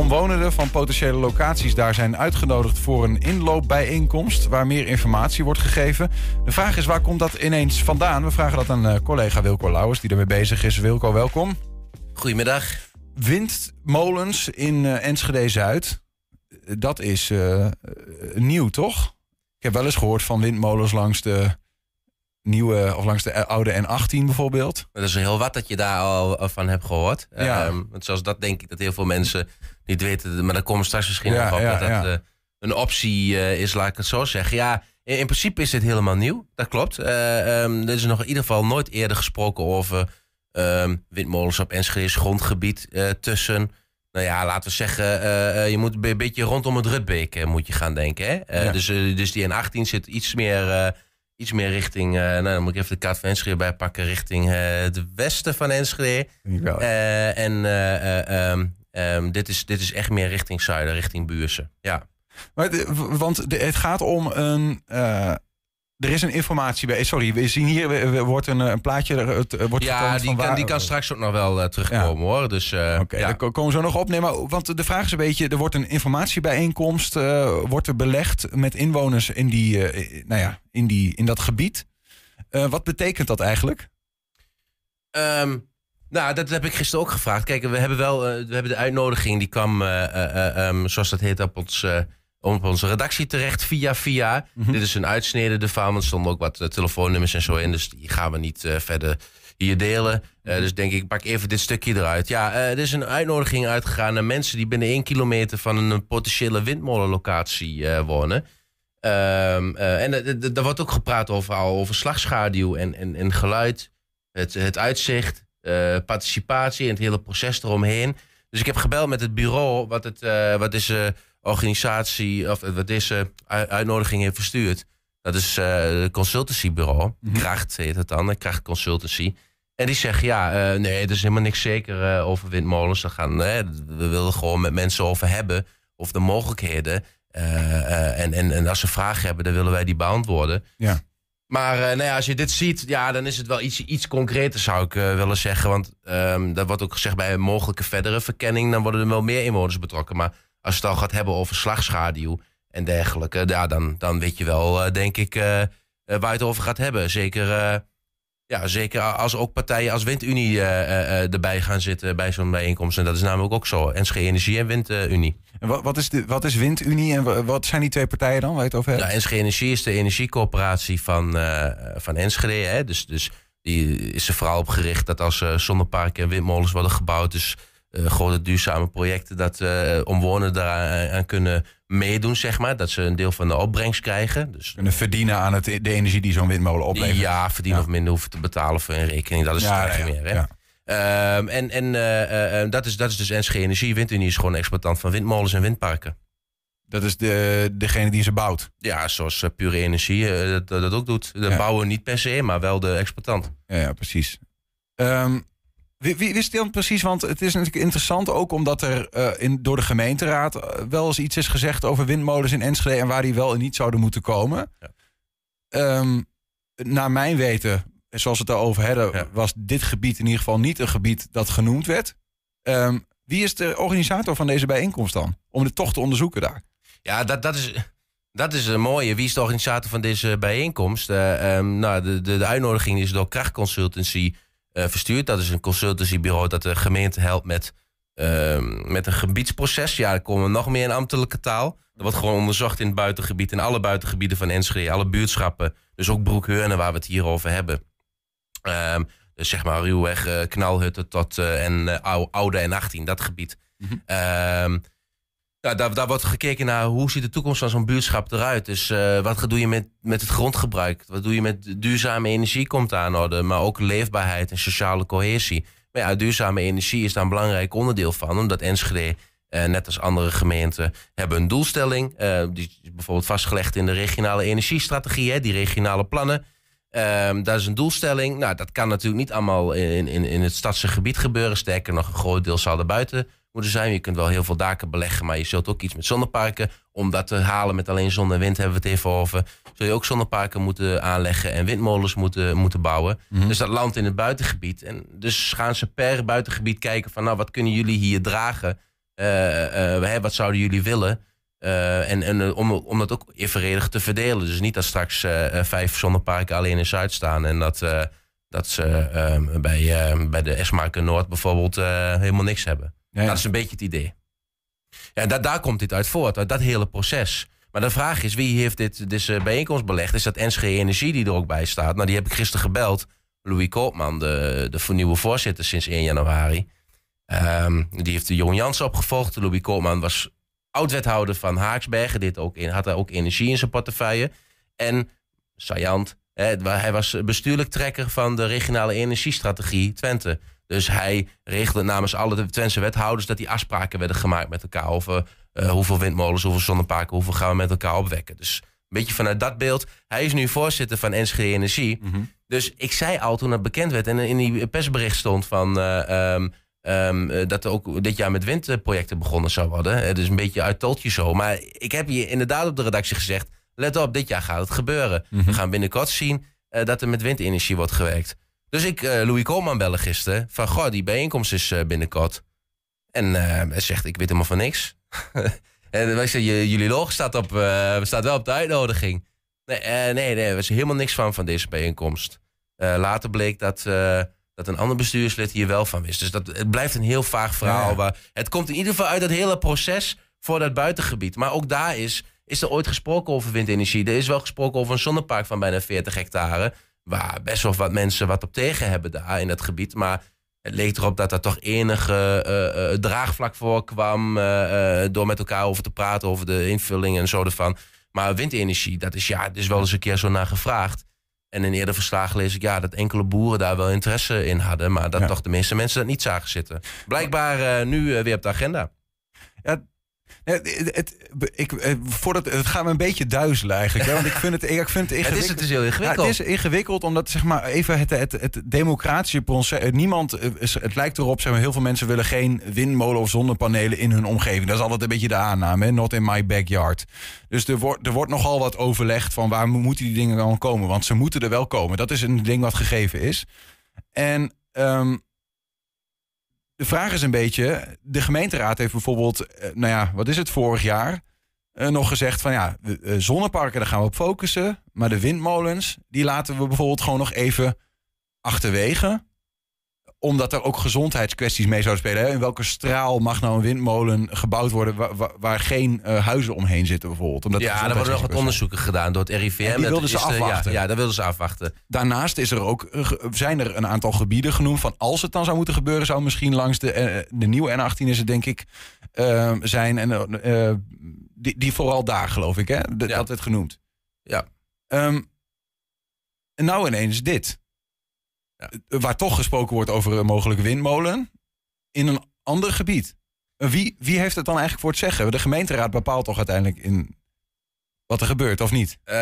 omwonenden van potentiële locaties daar zijn uitgenodigd voor een inloopbijeenkomst waar meer informatie wordt gegeven. De vraag is waar komt dat ineens vandaan? We vragen dat aan uh, collega Wilco Lauwers die ermee bezig is. Wilco, welkom. Goedemiddag. Windmolens in uh, Enschede Zuid. Dat is uh, nieuw, toch? Ik heb wel eens gehoord van windmolens langs de nieuwe of langs de oude N18 bijvoorbeeld. Dat is heel wat dat je daar al van hebt gehoord. Ja. Um, zoals dat denk ik dat heel veel mensen niet weten. Maar daar komen straks misschien ja, op. Ja, dat dat uh, een optie uh, is, laat ik het zo zeggen. Ja, in, in principe is dit helemaal nieuw. Dat klopt. Uh, um, er is nog in ieder geval nooit eerder gesproken over um, windmolens op Enschede's grondgebied tussen... Nou ja, laten we zeggen, je moet een beetje rondom het Rutbeek moet je gaan denken. Hè? Dus, dus die N18 zit iets meer iets meer richting, uh, nou dan moet ik even de kaart van Enschede bijpakken, richting uh, het westen van Enschede. Uh, en um, um, dit, is, dit is echt meer richting zuiden, richting Buurse. Ja. Maar de, want de, het gaat om een er is een informatie bij. Sorry, we zien hier er wordt een, een plaatje. Het wordt ja, die, kan, die kan straks ook nog wel uh, terugkomen hoor. Dus, uh, Oké, okay, ja. daar komen we zo nog op. Nee, maar, want de vraag is een beetje: er wordt een informatiebijeenkomst uh, wordt er belegd met inwoners in, die, nou ja, in, die, in dat gebied. wat betekent dat eigenlijk? Um, nou, dat heb ik gisteren ook gevraagd. Kijk, we hebben wel we hebben de uitnodiging, die kwam, um, zoals dat heet, op ons op onze redactie terecht via via. Mhm. Dit is een uitsnede ervan. Er stonden ook wat uh, telefoonnummers en zo in. Dus die gaan we niet uh, verder hier delen. Uh, dus denk ik, pak even dit stukje eruit. Ja, er is een uitnodiging uitgegaan naar mensen die binnen één kilometer van een potentiële windmolenlocatie wonen. Um, en er wordt ook gepraat over, over slagschaduw en, en, en geluid, het, het uitzicht, participatie en het hele proces eromheen. Dus ik heb gebeld met het bureau, wat, het, wat is organisatie, of wat deze uitnodiging heeft verstuurd. Dat is uh, het consultancybureau. Mm Kracht heet het dan, Kracht Consultancy. En die zeggen, ja, uh, nee, er is helemaal niks zeker uh, over windmolens. Gaan, we willen gewoon met mensen over hebben. Of de mogelijkheden. en, en, en als ze vragen hebben, dan willen wij die beantwoorden. Ja. Maar nou ja, als je dit ziet, ja, dan is het wel iets, iets concreter, zou ik willen zeggen. Want um, dat wordt ook gezegd bij een mogelijke verdere verkenning. Dan worden er wel meer inwoners betrokken. Maar als je het al gaat hebben over slagschaduw en dergelijke, ja, dan, dan weet je wel, uh, denk ik, uh, waar je het over gaat hebben. Zeker, ja, zeker als ook partijen als Windunie erbij gaan zitten bij zo'n bijeenkomst. En dat is namelijk ook zo. NSG Energie en Windunie. En wat, wat, is de, wat is Windunie en wat zijn die twee partijen dan waar je het over hebt? Ja, NSG Energie is de energiecoöperatie van, van Enschede. Hè? Dus, dus die is er vooral op gericht dat als zonneparken en windmolens worden gebouwd... Dus grote duurzame projecten dat uh, omwonenden daar aan kunnen meedoen, zeg maar. Dat ze een deel van de opbrengst krijgen. Dus, kunnen verdienen aan het, de energie die zo'n windmolen oplevert. Ja, verdienen of minder hoeven te betalen voor een rekening. Dat is ja, het eigenlijk meer. Hè? Um, en en uh, dat, is, dat is dus NSG Energie. Windunie is gewoon exploitant van windmolens en windparken. Dat is de, degene die ze bouwt? Ja, zoals Pure Energie dat, dat ook doet. De bouwen niet per se, maar wel de exploitant. Ja, ja precies. Um, wie, wie wist dan precies? Want het is natuurlijk interessant ook omdat er uh, in, door de gemeenteraad uh, wel eens iets is gezegd over windmolens in Enschede en waar die wel en niet zouden moeten komen. Ja. Um, naar mijn weten, zoals we het daarover hadden, ja. was dit gebied in ieder geval niet een gebied dat genoemd werd. Um, wie is de organisator van deze bijeenkomst dan? Om het toch te onderzoeken daar. Ja, dat, dat is. Dat is een mooie. Wie is de organisator van deze bijeenkomst? Uh, um, nou, de, de, de uitnodiging is door Krachtconsultancy uh, verstuurd. Dat is een consultancybureau dat de gemeente helpt met, uh, met een gebiedsproces. Ja, er komen nog meer in ambtelijke taal. Er wordt gewoon onderzocht in het buitengebied, in alle buitengebieden van Enschede, alle buurtschappen. Dus ook Broekheurne, waar we het hier over hebben. Um, dus zeg maar ruwweg, uh, knalhutten tot uh, en oude en 18, dat gebied. Mm -hmm. Ja, daar, daar wordt gekeken naar hoe ziet de toekomst van zo'n buurtschap eruit. Dus uh, wat doe je met, met het grondgebruik? Wat doe je met duurzame energie komt aan orde, maar ook leefbaarheid en sociale cohesie. Maar ja, duurzame energie is daar een belangrijk onderdeel van, omdat Enschede, uh, net als andere gemeenten, hebben een doelstelling. Uh, die is bijvoorbeeld vastgelegd in de regionale energiestrategie, hè, die regionale plannen. Um, dat is een doelstelling. Nou, dat kan natuurlijk niet allemaal in, in, in het stadse gebied gebeuren. Sterker nog, een groot deel zal er buiten moeten zijn. Je kunt wel heel veel daken beleggen, maar je zult ook iets met zonneparken. Om dat te halen met alleen zon en wind hebben we het even over. Zul je ook zonneparken moeten aanleggen en windmolens moeten, moeten bouwen. Mm -hmm. Dus dat landt in het buitengebied. En dus gaan ze per buitengebied kijken van nou wat kunnen jullie hier dragen. wat zouden jullie willen? en en om, om dat ook evenredig te verdelen. Dus niet dat straks vijf zonneparken alleen in Zuid staan en dat, dat ze ehm, bij, bij de Esmarken Noord bijvoorbeeld helemaal niks hebben. Dat is een beetje het idee. Ja, en daar komt dit uit voort, uit dat hele proces. Maar de vraag is, wie heeft dit, deze bijeenkomst belegd? Is dat NSG Energie die er ook bij staat? Nou, die heb ik gisteren gebeld. Louis Koopman, de, de nieuwe voorzitter sinds 1 januari. Um, die heeft de Jon Jans opgevolgd. Louis Koopman was oud-wethouder van Haaksbergen. Dit ook in, had hij ook energie in zijn portefeuille. En, saillant, hij was bestuurlijk trekker van de regionale energiestrategie Twente. Dus hij regelde namens alle Twentse wethouders dat die afspraken werden gemaakt met elkaar over uh, hoeveel windmolens, hoeveel zonneparken, hoeveel gaan we met elkaar opwekken. Dus een beetje vanuit dat beeld. Hij is nu voorzitter van NSG Energie. Mhm. Dus ik zei al toen het bekend werd en in die persbericht stond van uh, um, um, dat er ook dit jaar met windprojecten begonnen zou worden. Het is een beetje uit toltje zo. Maar ik heb je inderdaad op de redactie gezegd: let op, dit jaar gaat het gebeuren. Mhm. We gaan binnenkort zien uh, dat er met windenergie wordt gewerkt. Dus ik uh, Louis Koolman bellen gisteren van goh, die bijeenkomst is binnenkort. En hij zegt: ik weet helemaal van niks. en wij zeggen, jullie logo staat, op, staat wel op de uitnodiging. Nee, nee, nee, er was helemaal niks van van deze bijeenkomst. Later bleek dat, dat een ander bestuurslid hier wel van wist. Dus dat, het blijft een heel vaag verhaal. Ja. het komt in ieder geval uit het hele proces voor dat buitengebied. Maar ook daar is, is er ooit gesproken over windenergie. Er is wel gesproken over een zonnepark van bijna 40 hectare. Waar best wel wat mensen wat op tegen hebben daar in dat gebied. Maar het leek erop dat er toch enige uh, uh, draagvlak voor kwam. Uh, door met elkaar over te praten over de invulling en zo ervan. Maar windenergie, dat is ja, is wel eens een keer zo naar gevraagd. En in eerder verslagen lees ik ja, dat enkele boeren daar wel interesse in hadden. Maar dat toch de meeste mensen dat niet zagen zitten. Blijkbaar nu weer op de agenda. Ja, het, het, ik, eh, voordat, het gaat me een beetje duizelen eigenlijk. Want ik vind het, ik vind het ingewikkeld. het is het dus heel ingewikkeld. het is ingewikkeld omdat zeg maar, even het, het, het democratische proces... Eh, niemand, eh, het lijkt erop, zeg maar, heel veel mensen willen geen windmolen of zonnepanelen in hun omgeving. Dat is altijd een beetje de aanname, hè? not in my backyard. Dus er wordt, er wordt nogal wat overlegd van waar moeten die dingen dan komen. Want ze moeten er wel komen. Dat is een ding wat gegeven is. En... Um, de vraag is een beetje, de gemeenteraad heeft bijvoorbeeld, eh, nou ja, wat is het vorig jaar, uh, nog gezegd van ja, uh, zonneparken, daar gaan we op focussen. Maar de windmolens, die laten we bijvoorbeeld gewoon nog even achterwege omdat er ook gezondheidskwesties mee zouden spelen. Hè? In welke straal mag nou een windmolen gebouwd worden waar, waar geen uh, huizen omheen zitten bijvoorbeeld? Omdat ja, er worden nog wat onderzoeken gedaan door het RIVM. En die wilden ze afwachten. ja, ja, daar wilden ze afwachten. Daarnaast is er ook, eh, zijn er een aantal gebieden genoemd van als het dan zou moeten gebeuren, zou misschien langs de, uh, de nieuwe N18 is het denk ik uh, zijn. En uh, die, die vooral daar geloof ik, hè? De, ja. Dat werd genoemd. Ja. Um, en nou ineens dit. Waar toch gesproken wordt over een mogelijke windmolen. In een ander gebied. Wie, wie heeft het dan eigenlijk voor het zeggen? De gemeenteraad bepaalt toch uiteindelijk in wat er gebeurt, of niet? Uh,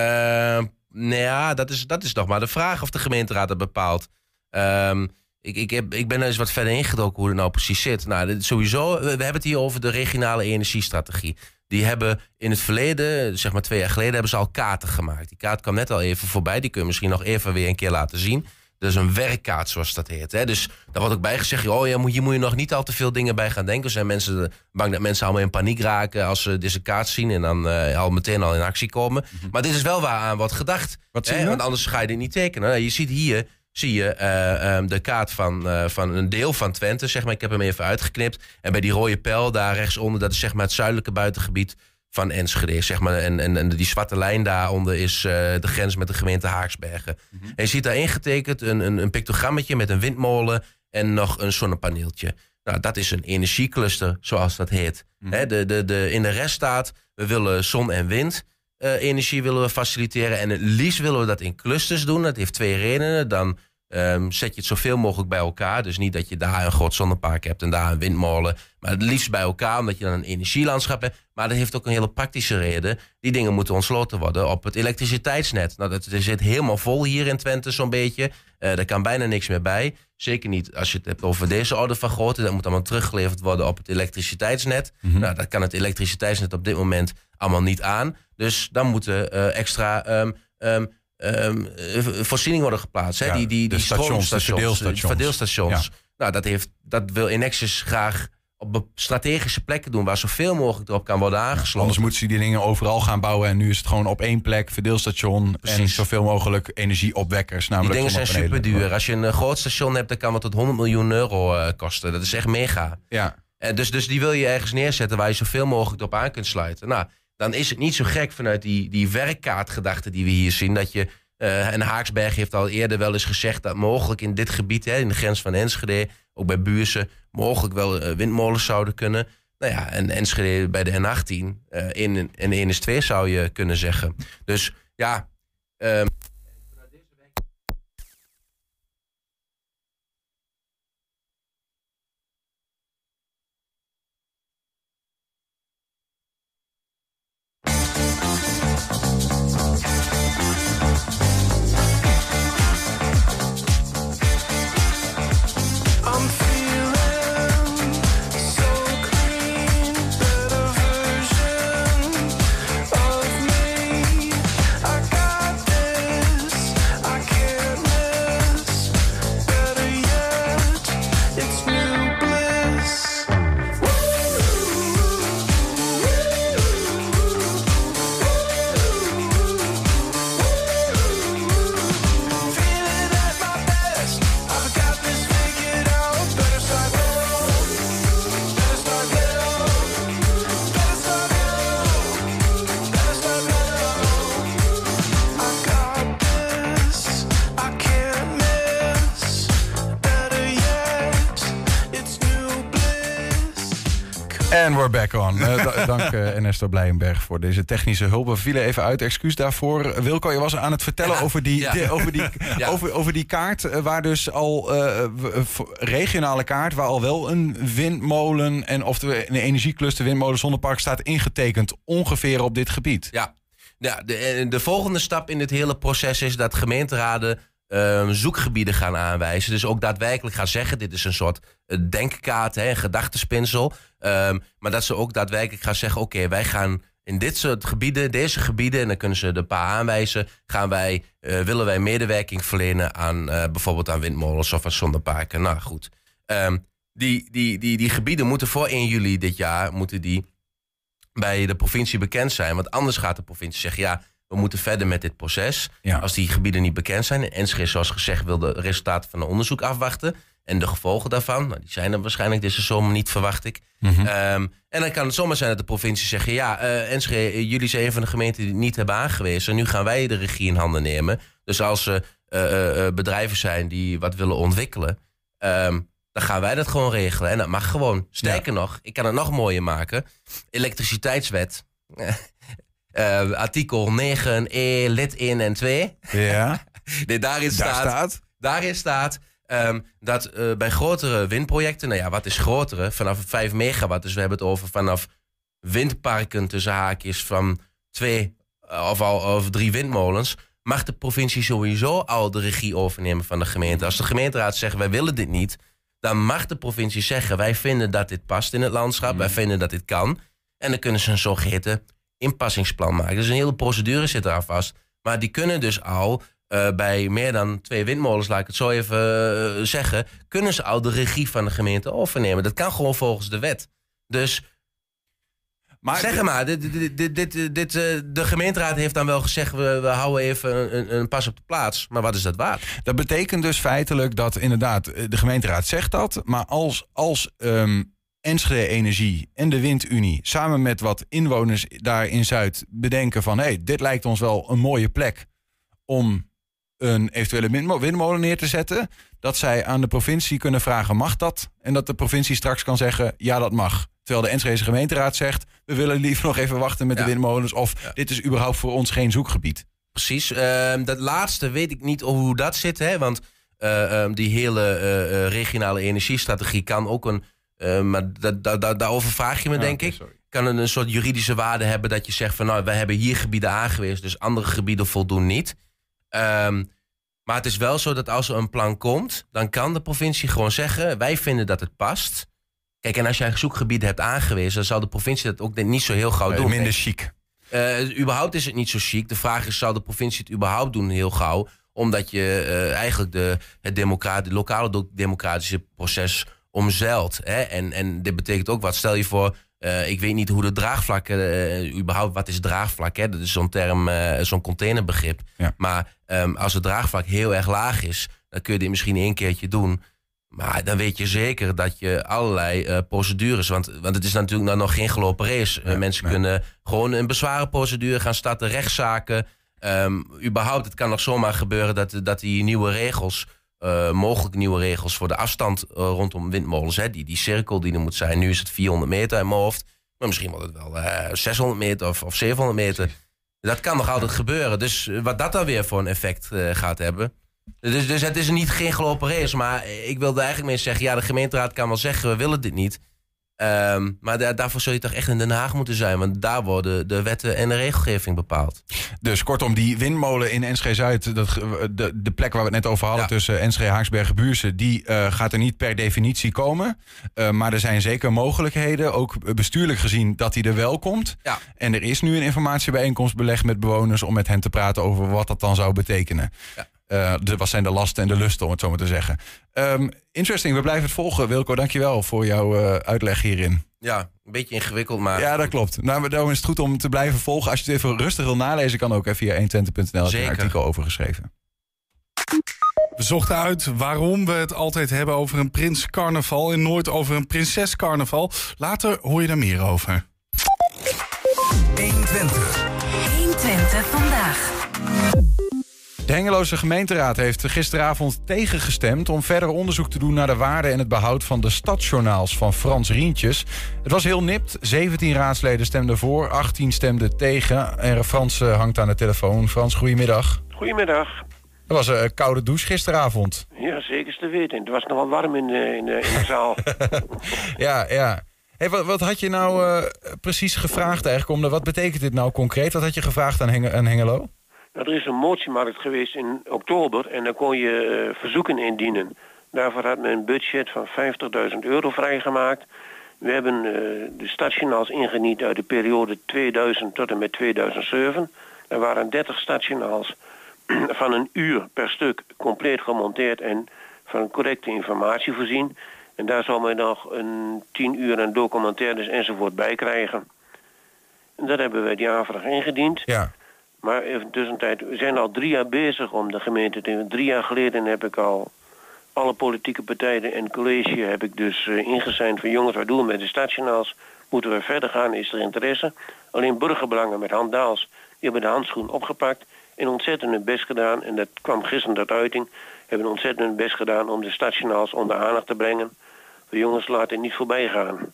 nou ja, dat is, dat is nog maar de vraag of de gemeenteraad het bepaalt. Uh, ik, ik, heb, ik ben er eens wat verder ingedoken hoe het nou precies zit. Nou, sowieso, we hebben het hier over de regionale energiestrategie. Die hebben in het verleden, zeg maar twee jaar geleden, hebben ze al kaarten gemaakt. Die kaart kwam net al even voorbij. Die kun je misschien nog even weer een keer laten zien. Is een werkkaart, zoals dat heet. Hè? Dus daar wordt ook bij gezegd: oh, ja, hier moet je nog niet al te veel dingen bij gaan denken. Er zijn mensen bang dat mensen allemaal in paniek raken als ze deze kaart zien en dan uh, al meteen al in actie komen. Mhm. Maar dit is wel waar aan wordt gedacht. Wat hè? Want anders ga je dit niet tekenen. Nou, je ziet hier zie je uh, um, de kaart van, uh, van een deel van Twente. Zeg maar. Ik heb hem even uitgeknipt. En bij die rode pijl daar rechtsonder, dat is zeg maar het zuidelijke buitengebied van Enschede. Zeg maar. en, en, en die zwarte lijn daaronder is uh, de grens met de gemeente Haaksbergen. Mm -hmm. En je ziet daar ingetekend een, een, een pictogrammetje met een windmolen en nog een zonnepaneeltje. Nou, dat is een energiecluster, zoals dat heet. Mm -hmm. de, de, de, in de rest staat, we willen zon- en wind. Uh, energie willen we faciliteren. En het liefst willen we dat in clusters doen. Dat heeft twee redenen. Dan Um, zet je het zoveel mogelijk bij elkaar. Dus niet dat je daar een groot zonnepark hebt en daar een windmolen. Maar het liefst bij elkaar, omdat je dan een energielandschap hebt. Maar dat heeft ook een hele praktische reden. Die dingen moeten ontsloten worden op het elektriciteitsnet. Nou, dat zit helemaal vol hier in Twente zo'n beetje. Uh, daar kan bijna niks meer bij. Zeker niet als je het hebt over deze orde van grootte. Dat moet allemaal teruggeleverd worden op het elektriciteitsnet. Mm -hmm. Nou, dat kan het elektriciteitsnet op dit moment allemaal niet aan. Dus dan moeten uh, extra... Um, um, um, voorzieningen worden geplaatst. Hè? die, die, die stations, de verdeelstations. verdeelstations. Nou, dat, heeft, dat wil Enexis graag op strategische plekken doen waar zoveel mogelijk erop kan worden aangesloten. Anders moeten ze die dingen overal gaan bouwen en nu is het gewoon op één plek, verdeelstation en zoveel mogelijk energieopwekkers. Namelijk die dingen zijn super duur. Als je een groot station hebt, dan kan het tot 100 miljoen euro kosten. Dat is echt mega. Ja. Uh, dus, dus die wil je ergens neerzetten waar je zoveel mogelijk op aan kunt sluiten. Nou, dan is het niet zo gek vanuit die, die werkkaartgedachte die we hier zien. Dat je, uh, en Haaksberg heeft al eerder wel eens gezegd dat mogelijk in dit gebied, hè, in de grens van Enschede, ook bij Buurse, mogelijk wel uh, windmolens zouden kunnen. Nou ja, en Enschede bij de N18, uh, in, en 1 is 2 zou je kunnen zeggen. Dus ja. Um, uh, Ernesto Blijenberg voor deze technische hulp. We vielen even uit, excuus daarvoor. Wilco, je was aan het vertellen ja, over, die, ja. de, over, die, ja. over, over die kaart... Uh, waar dus al regionale kaart... waar al wel een windmolen... en of een energiecluster windmolen zonnepark staat ingetekend... ongeveer op dit gebied. Ja, ja de, de volgende stap in dit hele proces is dat gemeenteraden... Um, zoekgebieden gaan aanwijzen. Dus ook daadwerkelijk gaan zeggen: dit is een soort denkkaart, hè, een gedachtespinsel. Um, maar dat ze ook daadwerkelijk gaan zeggen: oké, wij gaan in dit soort gebieden, deze gebieden, en dan kunnen ze een paar aanwijzen, gaan wij, uh, willen wij medewerking verlenen aan uh, bijvoorbeeld aan windmolens of aan zonneparken. Nou goed. Um, die, die, die, die gebieden moeten voor 1 juli dit jaar moeten die bij de provincie bekend zijn. Want anders gaat de provincie zeggen: ja we moeten verder met dit proces. Ja. Als die gebieden niet bekend zijn. En Enschede, zoals gezegd, wil de resultaten van het onderzoek afwachten. En de gevolgen daarvan, nou, die zijn er waarschijnlijk deze zomer niet, verwacht ik. Mm -hmm. um, en dan kan het zomaar zijn dat de provincie zegt... ja, uh, Enschede, jullie zijn een van de gemeenten die het niet hebben aangewezen. Nu gaan wij de regie in handen nemen. Dus als er uh, uh, bedrijven zijn die wat willen ontwikkelen... Um, dan gaan wij dat gewoon regelen. En dat mag gewoon. Sterker ja. nog, ik kan het nog mooier maken. Elektriciteitswet. Artikel 9e, lid 1 en 2. Ja. nee, daarin staat, Daar staat. Daarin staat um, dat uh, bij grotere windprojecten, nou ja, wat is grotere? Vanaf 5 megawatt. Dus we hebben het over vanaf windparken tussen haakjes van twee of, al, of drie windmolens. Mag de provincie sowieso al de regie overnemen van de gemeente? Als de gemeenteraad zegt wij willen dit niet, dan mag de provincie zeggen wij vinden dat dit past in het landschap, mm. wij vinden dat dit kan. En dan kunnen ze een zogeheten inpassingsplan maken. Dus een hele procedure zit eraan vast. Maar die kunnen dus al uh, bij meer dan twee windmolens, laat ik het zo even uh, zeggen, kunnen ze al de regie van de gemeente overnemen. Dat kan gewoon volgens de wet. Dus maar zeg maar, dit, dit, dit, dit, uh, de gemeenteraad heeft dan wel gezegd: we, we houden even een, een, pas op de plaats. Maar wat is dat waard? Dat betekent dus feitelijk dat inderdaad de gemeenteraad zegt dat. Maar als, als um, Enschede Energie en de Windunie samen met wat inwoners daar in Zuid bedenken van... hé, hey, dit lijkt ons wel een mooie plek om een eventuele windmolen neer te zetten... dat zij aan de provincie kunnen vragen, mag dat? En dat de provincie straks kan zeggen, ja, dat mag. Terwijl de Enschede gemeenteraad zegt, we willen liever nog even wachten met ja. de windmolens... of ja. dit is überhaupt voor ons geen zoekgebied. Precies, uh, dat laatste weet ik niet hoe dat zit, hè, want... Uh, um, die hele uh, regionale energiestrategie kan ook een maar da, da, da, daarover vraag je me, ja, denk ik. Sorry. Kan het een soort juridische waarde hebben dat je zegt van nou, we hebben hier gebieden aangewezen, dus andere gebieden voldoen niet. Um, maar het is wel zo dat als er een plan komt, dan kan de provincie gewoon zeggen: wij vinden dat het past. Kijk, en als jij zoekgebieden hebt aangewezen, dan zal de provincie dat ook niet zo heel gauw nee, doen. Minder chic. Uh, überhaupt is het niet zo chic. De vraag is: zal de provincie het überhaupt doen heel gauw? Omdat je uh, eigenlijk de, het, democrat, lokale democratische proces omzeild. Hè? En, en dit betekent ook wat. Stel je voor, uh, ik weet niet hoe de draagvlak, uh, überhaupt wat is draagvlak? Hè? Dat is zo'n term, uh, zo'n containerbegrip. Ja. Maar um, als het draagvlak heel erg laag is, dan kun je dit misschien één keertje doen. Maar dan weet je zeker dat je allerlei procedures. Want, want het is natuurlijk nou nog geen gelopen race. Ja, Mensen kunnen gewoon een bezwarenprocedure gaan starten, rechtszaken. Um, überhaupt, het kan nog zomaar gebeuren dat, dat die nieuwe regels uh, mogelijk nieuwe regels voor de afstand uh, rondom windmolens. Hè, die, die cirkel die er moet zijn. Nu is het 400 meter in mijn hoofd. Maar misschien wordt het wel uh, eh, 600 meter of, of 700 meter. Dat kan nog altijd gebeuren. Dus wat dat dan weer voor een effect gaat hebben. Dus, dus het is niet geen gelopen race. Maar ik wilde eigenlijk mee zeggen... ja, de gemeenteraad kan wel zeggen... we willen dit niet. Um, maar daarvoor zul je toch echt in Den Haag moeten zijn. Want daar worden de wetten en de regelgeving bepaald. Dus kortom, die windmolen in Enschede-Zuid... De, de plek waar we het net over hadden tussen Enschede, Haaksbergen, Buursen... die uh, gaat er niet per definitie komen. Uh, maar er zijn zeker mogelijkheden, ook bestuurlijk gezien... dat die er wel komt. Ja. En er is nu een informatiebijeenkomst belegd met bewoners... om met hen te praten over wat dat dan zou betekenen. Ja. Uh, de, wat zijn de lasten en de lusten, om het zo maar te zeggen. Um, interesting, we blijven het volgen. Wilco, dankjewel voor jouw uh, uitleg hierin. Ja, een beetje ingewikkeld, maar... Ja, dat klopt. Nou, daarom is het goed om te blijven volgen. Als je het even rustig wil nalezen, kan ook even via 120.nl. heb een artikel over geschreven. We zochten uit waarom we het altijd hebben over een prins carnaval en nooit over een prinses carnaval. Later hoor je daar meer over. 120. 120 vandaag. De Hengeloze gemeenteraad heeft gisteravond tegengestemd om verder onderzoek te doen naar de waarde en het behoud van de stadsjournaals van Frans Rientjes. Het was heel nipt. 17 raadsleden stemden voor, 18 stemden tegen. En Frans eh, hangt aan de telefoon. Frans, goedemiddag. Goedemiddag. Het was een koude douche gisteravond. Ja, zeker te weten. Het was nog wel warm in de, in de, in de zaal. ja, ja. Hey, wat, wat, had je nou uh, precies gevraagd eigenlijk? Om de, wat betekent dit nou concreet? Wat had je gevraagd aan, aan Hengelo? Er is een motiemarkt geweest in oktober en daar kon je uh, verzoeken indienen. Daarvoor had men een budget van 50.000 euro vrijgemaakt. We hebben uh, de stationaals ingediend uit de periode 2000 tot en met 2007. Er waren 30 stationaals van een uur per stuk compleet gemonteerd en van correcte informatie voorzien. En daar zal men nog een 10 uur aan documentaires enzovoort bij krijgen. En dat hebben wij die aanvraag ingediend. Ja. Maar even tussentijd, we zijn al drie jaar bezig om de gemeente te... Drie jaar geleden heb ik al alle politieke partijen en college heb ik dus uh, van jongens, wat doen we met de stationaals? Moeten we verder gaan? Is er interesse? Alleen burgerbelangen met handdaals, die hebben de handschoen opgepakt en ontzettend hun best gedaan. En dat kwam gisteren tot uiting. Hebben ontzettend hun best gedaan om de stationaals onder aandacht te brengen. De jongens, laten niet voorbij gaan.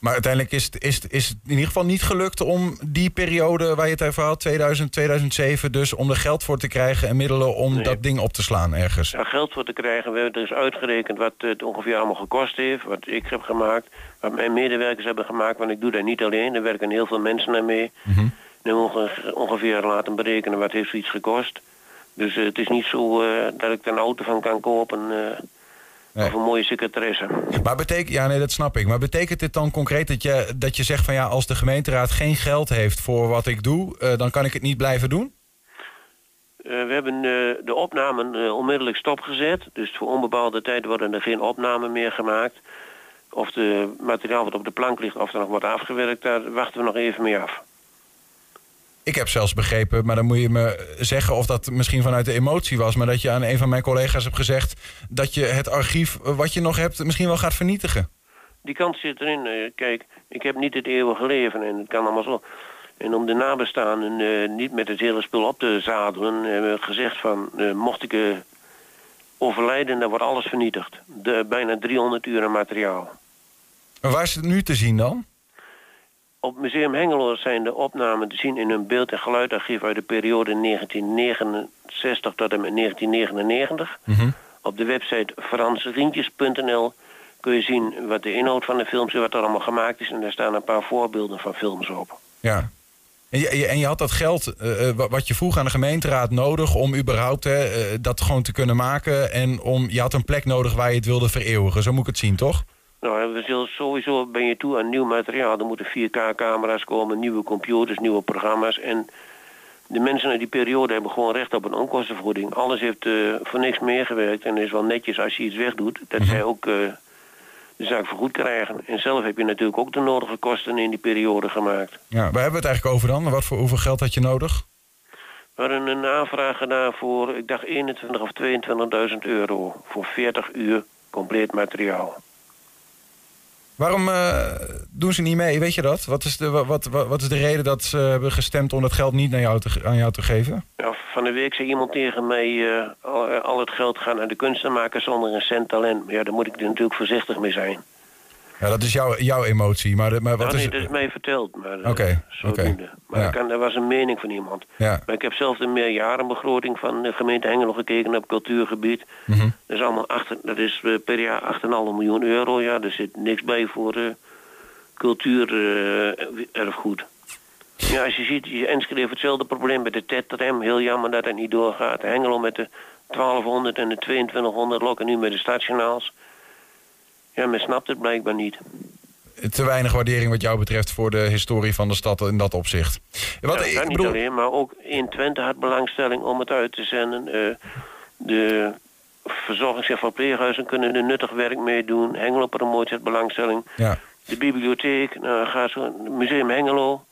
Maar uiteindelijk is het, is, het, is het in ieder geval niet gelukt om die periode waar je het over had, 2000, 2007, dus om er geld voor te krijgen en middelen om dat ding op te slaan ergens. Ja, geld voor te krijgen. We hebben dus uitgerekend wat het ongeveer allemaal gekost heeft, wat ik heb gemaakt, wat mijn medewerkers hebben gemaakt, want ik doe dat niet alleen. Er werken heel veel mensen aan mee. Mm -hmm. Nu ongeveer laten berekenen wat heeft zoiets gekost. Dus uh, het is niet zo uh, dat ik er een auto van kan kopen. Uh, Nee. Of een mooie secretaresse. Maar betekent, ja, nee, dat snap ik. Maar betekent dit dan concreet dat je, dat je zegt van ja, als de gemeenteraad geen geld heeft voor wat ik doe, uh, dan kan ik het niet blijven doen? Uh, we hebben uh, de opnamen onmiddellijk stopgezet. Dus voor onbepaalde tijd worden er geen opnamen meer gemaakt. Of de materiaal wat op de plank ligt, of er nog wordt afgewerkt, daar wachten we nog even mee af. Ik heb zelfs begrepen, maar dan moet je me zeggen of dat misschien vanuit de emotie was, maar dat je aan een van mijn collega's hebt gezegd dat je het archief wat je nog hebt misschien wel gaat vernietigen. Die kant zit erin. Eh, kijk, ik heb niet het eeuwige leven en het kan allemaal zo. En om de nabestaanden uh, niet met het hele spul op te zadelen, hebben we gezegd van, uh, mocht ik uh, overlijden, dan wordt alles vernietigd. De, bijna 300 uur aan materiaal. Maar waar is het nu te zien dan? Op Museum Hengelo zijn de opnamen te zien in een beeld- en geluidarchief uit de periode 1969 tot en met 1999. Mm Op de website fransrientjes.nl kun je zien wat de inhoud van de films is, wat er allemaal gemaakt is. En daar staan een paar voorbeelden van films op. Ja. En je, en je had dat geld, uh, wat je vroeg aan de gemeenteraad nodig om überhaupt uh, dat gewoon te kunnen maken. En om, je had een plek nodig waar je het wilde vereeuwigen. Zo moet ik het zien, toch? Nou, we zullen sowieso ben je toe aan nieuw materiaal. Er moeten 4K-camera's komen, nieuwe computers, nieuwe programma's. En de mensen uit die periode hebben gewoon recht op een onkostenvergoeding. Alles heeft uh, voor niks meegewerkt en is wel netjes als je iets wegdoet. Dat mm -hmm. zij ook uh, de zaak vergoed krijgen. En zelf heb je natuurlijk ook de nodige kosten in die periode gemaakt. Ja, waar hebben we het eigenlijk over dan? Wat voor, hoeveel geld had je nodig? We hadden een aanvraag gedaan voor, ik dacht 21 of 22.000 euro. Voor 40 uur compleet materiaal. Waarom eh, doen ze niet mee? Weet je dat? Wat is, de, wat, wat, is de reden dat ze hebben gestemd om dat geld niet naar jou te, aan jou te geven? Ja, van de week zei iemand tegen mij... eh, al, al het geld gaat naar de kunstenmaker zonder een cent talent. Maar ja, daar moet ik natuurlijk voorzichtig mee zijn. Ja, dat is jouw, jouw emotie. Maar, maar wat Nou, nee, is... dat is mij verteld. Maar, eh, Oké, oké. Maar Ja. kan, dat was een mening van iemand. Ja. Maar ik heb zelf de meerjarenbegroting van de gemeente Hengelo gekeken op cultuurgebied. Mhm. Dat is allemaal achter, dat is eh, per jaar 8,5 miljoen euro. Ja, er zit niks bij voor eh cultuurerfgoed. ja, als je ziet, je Enschede heeft hetzelfde probleem met de tetrem. Heel jammer dat het niet doorgaat. Hengelo met de 1200 en de 2200 lokken nu met de stationaals. Ja, men snapt het blijkbaar niet. Te weinig waardering wat jou betreft voor de historie van de stad in dat opzicht. Wat, Ja, ik niet bedoel, alleen, maar ook in Twente had belangstelling om het uit te zenden. Eh, de verzorgings- en verpleeghuizen kunnen er nuttig werk mee doen. Hengelo Promotie had belangstelling. ja. De bibliotheek, nou, ga zo, het museum Hengelo.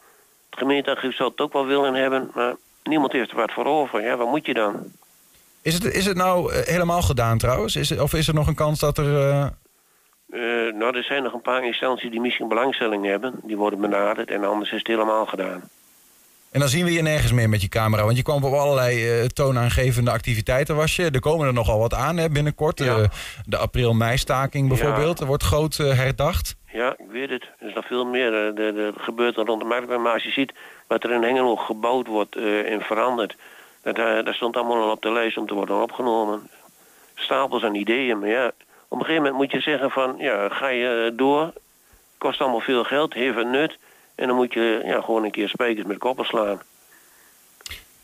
Het gemeentearchief zou het ook wel willen hebben, maar niemand heeft er wat voor over. Ja, wat moet je dan? is, het, is het nou eh, helemaal gedaan trouwens? Is het, of is er nog een kans dat er... eh, Eh, nou, er zijn nog een paar instanties die misschien belangstelling hebben. Die worden benaderd en anders is het helemaal gedaan. En dan zien we je nergens meer met je camera. Want je kwam op allerlei eh, toonaangevende activiteiten was je. Er komen er nogal wat aan hè, binnenkort. Ja. Eh, de april-mei-staking bijvoorbeeld. Ja. Er wordt groot herdacht. Ja, ik weet het. Er is nog veel meer. Er, er gebeurt er rond de markt. Maar als je ziet wat er in Hengelo gebouwd wordt en veranderd... Dat, dat stond allemaal al op de lijst om te worden opgenomen. Stapels aan ideeën. Maar ja, op een gegeven moment moet je zeggen van... Ja, ga je door. Kost allemaal veel geld, heeft het nut. En dan moet je ja, gewoon een keer spijkers met koppen slaan.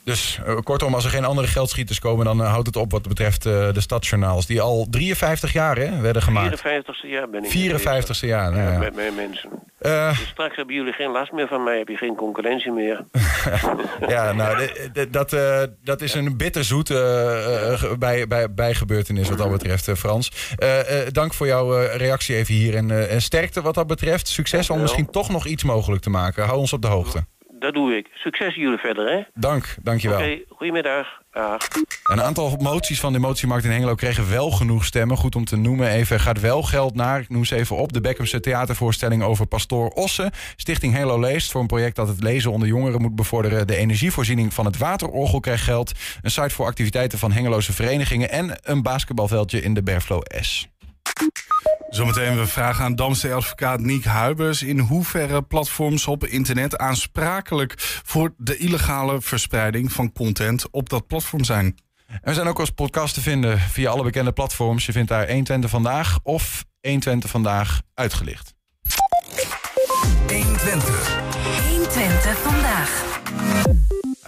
Dus eh, kortom, als er geen andere geldschieters komen... dan eh, houdt het op wat betreft eh, de stadsjournaals. Die al 53 jaar hè, werden gemaakt. 54ste jaar ben ik. 54ste jaar. nou Ja, ja. met mijn mensen. Dus straks hebben jullie geen last meer van mij. Heb je geen concurrentie meer. ja, nou, de- de- dat, dat is een bitterzoet ge- bij, bij, bijgebeurtenis wat dat betreft, Frans. Dank voor jouw reactie even hier. En, en sterkte wat dat betreft. Succes om misschien toch nog iets mogelijk te maken. Hou ons op de hoogte. Dat doe ik. Succes jullie verder, hè? Dank, dankjewel. Oké, goedemiddag. Dag. Een aantal moties van de motiemarkt in Hengelo kregen wel genoeg stemmen. Goed om te noemen even. Gaat wel geld naar, ik noem ze even op... de Beckhamse theatervoorstelling over Pastoor Ossen. Stichting Hengelo Leest voor een project dat het lezen onder jongeren moet bevorderen. De energievoorziening van het waterorgel krijgt geld. Een site voor activiteiten van Hengeloze verenigingen... en een basketbalveldje in de Berflo S. Zometeen we vragen aan Damse advocaat Niek Huibers... in hoeverre platforms op internet aansprakelijk... voor de illegale verspreiding van content op dat platform zijn. En we zijn ook als podcast te vinden via alle bekende platforms. Je vindt daar 120 Vandaag of 120 Vandaag uitgelicht. 120. 120 vandaag.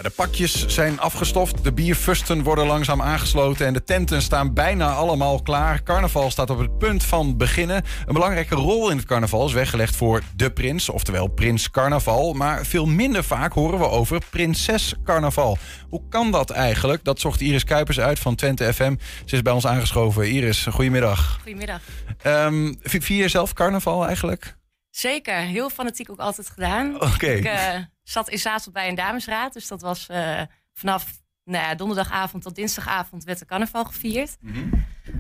De pakjes zijn afgestoft, de bierfusten worden langzaam aangesloten... en de tenten staan bijna allemaal klaar. Carnaval staat op het punt van beginnen. Een belangrijke rol in het carnaval is weggelegd voor de prins... oftewel prins carnaval. Maar veel minder vaak horen we over prinses carnaval. Hoe kan dat eigenlijk? Dat zocht Iris Kuipers uit van Twente FM. Ze is bij ons aangeschoven. Iris, goedemiddag. Goedemiddag. Ehm vi- vier je zelf carnaval eigenlijk? Zeker, heel fanatiek ook altijd gedaan. Oké. Ik eh, zat in Zaanstad bij een damesraad, dus dat was eh, vanaf nou ja, donderdagavond tot dinsdagavond werd de carnaval gevierd. Mhm.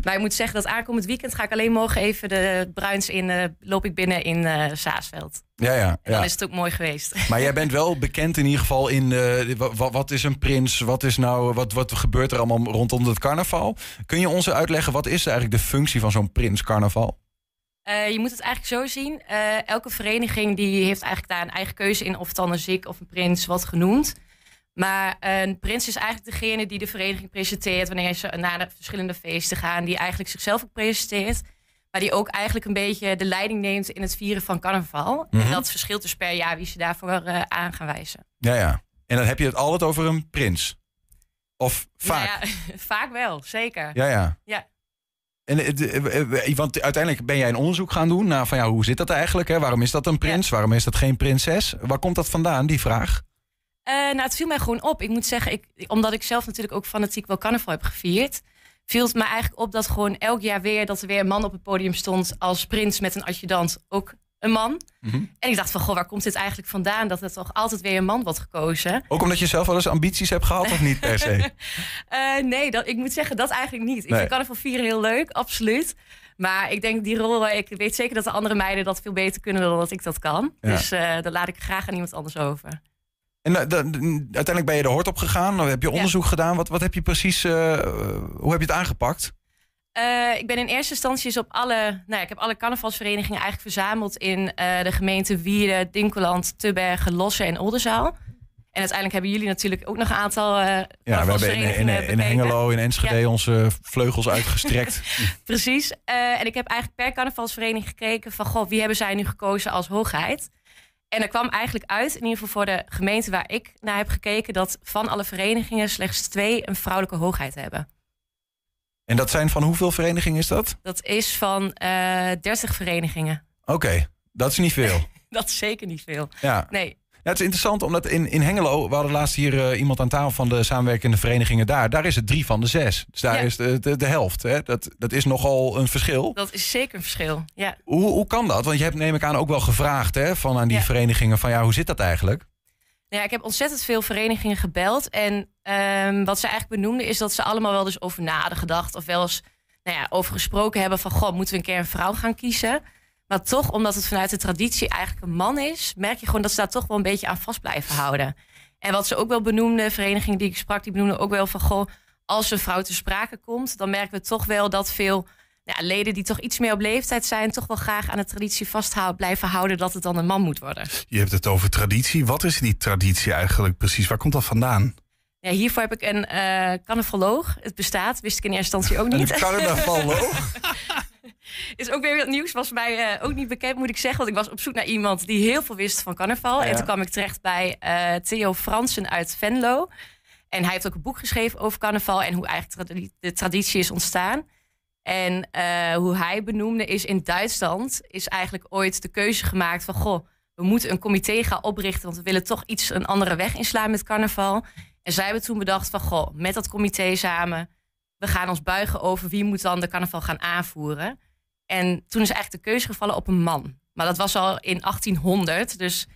Maar ik moet zeggen dat aankomend weekend ga ik alleen morgen even de bruins in, eh, loop ik binnen in eh Saasveld. Ja, ja. En ja. dan is het ook mooi geweest. Maar jij bent wel bekend in ieder geval in wa- wa- wat is een prins? Wat is nou wat, wat gebeurt er allemaal rondom het carnaval? Kun je ons uitleggen wat is eigenlijk de functie van zo'n prins carnaval? Eh, je moet het eigenlijk zo zien. eh, elke vereniging die heeft eigenlijk daar een eigen keuze in. Of het dan een zik of een prins wordt genoemd. Maar een prins is eigenlijk degene die de vereniging presenteert... wanneer ze naar de verschillende feesten gaan. Die eigenlijk zichzelf ook presenteert. Maar die ook eigenlijk een beetje de leiding neemt in het vieren van carnaval. Mhm. En dat verschilt dus per jaar wie ze daarvoor eh, aan gaan wijzen. Ja, ja. En dan heb je het altijd over een prins. Of vaak. Nou ja, vaak wel, zeker. Ja, ja. Ja. En, eh, eh, eh, want uiteindelijk ben jij een onderzoek gaan doen naar van ja, hoe zit dat eigenlijk? Hè? Waarom is dat een prins? Waarom is dat geen prinses? Waar komt dat vandaan, die vraag? Eh, nou, het viel mij gewoon op. Ik moet zeggen, ik, omdat ik zelf natuurlijk ook fanatiek wel carnaval heb gevierd, viel het me eigenlijk op dat gewoon elk jaar weer dat er weer een man op het podium stond als prins met een adjudant, ook een man. Mhm. En ik dacht van, goh, waar komt dit eigenlijk vandaan? Dat er toch altijd weer een man wordt gekozen. Ook omdat je zelf wel eens ambities hebt gehad of niet per se? Eh, nee, dat, ik moet zeggen dat eigenlijk niet. Ik Nee. vind carnaval vieren heel leuk, absoluut. Maar ik denk die rol, ik weet zeker dat de andere meiden dat veel beter kunnen dan dat ik dat kan. Ja. Dus eh dat laat ik graag aan iemand anders over. En eh, uiteindelijk ben je de hort op gegaan. Heb je onderzoek gedaan. Wat, wat heb je precies, hoe heb je het aangepakt? Eh, ik ben in eerste instantie eens op alle, nou ja, ik heb alle carnavalsverenigingen eigenlijk verzameld in eh, de gemeenten Wierden, Dinkeland, Tubbergen, Lossen en Oldenzaal. En uiteindelijk hebben jullie natuurlijk ook nog een aantal eh Ja, we hebben in, in, in. Hengelo, in Enschede onze vleugels uitgestrekt. Precies. En ik heb eigenlijk per carnavalsvereniging gekeken van... Goh, wie hebben zij nu gekozen als hoogheid? En er kwam eigenlijk uit, in ieder geval voor de gemeente waar ik naar heb gekeken... dat van alle verenigingen slechts twee een vrouwelijke hoogheid hebben. En dat zijn van hoeveel verenigingen is dat? Dat is van eh 30 verenigingen. Oké, dat is niet veel. Dat is zeker niet veel. Ja. Nee, Ja, het is interessant omdat in, in Hengelo, we hadden laatst hier eh, iemand aan tafel van de samenwerkende verenigingen daar. Daar is het drie van de zes. Dus daar Ja. is de, de, de helft. Hè? Dat, dat is nogal een verschil. dat is zeker een verschil. Ja. Hoe, hoe kan dat? Want je hebt neem ik aan ook wel gevraagd hè, van aan die Ja. verenigingen van ja, hoe zit dat eigenlijk? Nou ik heb ontzettend veel verenigingen gebeld. En ehm, wat ze eigenlijk benoemden is dat ze allemaal wel dus over na hadden gedacht. Of wel eens nou ja, over gesproken hebben van... goh, moeten we een keer een vrouw gaan kiezen? Maar toch, omdat het vanuit de traditie eigenlijk een man is... merk je gewoon dat ze daar toch wel een beetje aan vast blijven houden. En wat ze ook wel benoemden, verenigingen die ik sprak... die benoemden ook wel van... goh, als een vrouw te sprake komt... dan merken we toch wel dat veel ja, leden die toch iets meer op leeftijd zijn... toch wel graag aan de traditie vasthouden, blijven houden... dat het dan een man moet worden. Je hebt het over traditie. Wat is die traditie eigenlijk precies? Waar komt dat vandaan? Ja, hiervoor heb ik een eh carnavaloog. Het bestaat, wist ik in eerste instantie ook Een niet. carnavaloog? Is ook weer wat nieuws, was mij eh, ook niet bekend, moet ik zeggen. Want ik was op zoek naar iemand die heel veel wist van carnaval. Ja. En toen kwam ik terecht bij eh, Theo Fransen uit Venlo. En hij heeft ook een boek geschreven over carnaval en hoe eigenlijk de traditie is ontstaan. En eh, hoe hij benoemde is in Duitsland is eigenlijk ooit de keuze gemaakt van... goh, we moeten een comité gaan oprichten... want we willen toch iets een andere weg inslaan met carnaval. En zij hebben toen bedacht van... goh, met dat comité samen... we gaan ons buigen over wie moet dan de carnaval gaan aanvoeren. En toen is eigenlijk de keuze gevallen op een man. Maar dat was al in 1800, dus...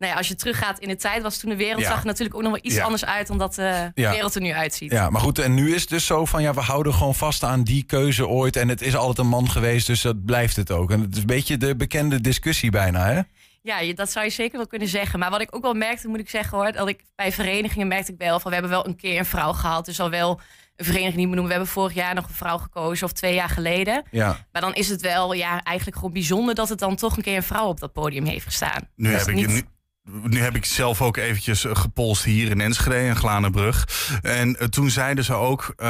Nou ja, als je teruggaat in de tijd, was toen de wereld Ja. zag er natuurlijk ook nog wel iets Ja. anders uit dan dat de Ja. wereld er nu uitziet. Ja, maar goed, en nu is het dus zo van ja, we houden gewoon vast aan die keuze ooit. En het is altijd een man geweest, dus dat blijft het ook. En het is een beetje de bekende discussie bijna, hè? Ja, dat zou je zeker wel kunnen zeggen. Maar wat ik ook wel merkte, moet ik zeggen hoor, dat ik bij verenigingen merkte ik wel van we hebben wel een keer een vrouw gehad. Dus al wel een vereniging die benoemen. We hebben vorig jaar nog een vrouw gekozen of twee jaar geleden. Ja. Maar dan is het wel ja, eigenlijk gewoon bijzonder dat het dan toch een keer een vrouw op dat podium heeft gestaan. Nu heb, ik, niet- nu, nu heb ik zelf ook eventjes eh, gepolst hier in Enschede, in Glanenbrug. En eh, toen zeiden ze ook, eh,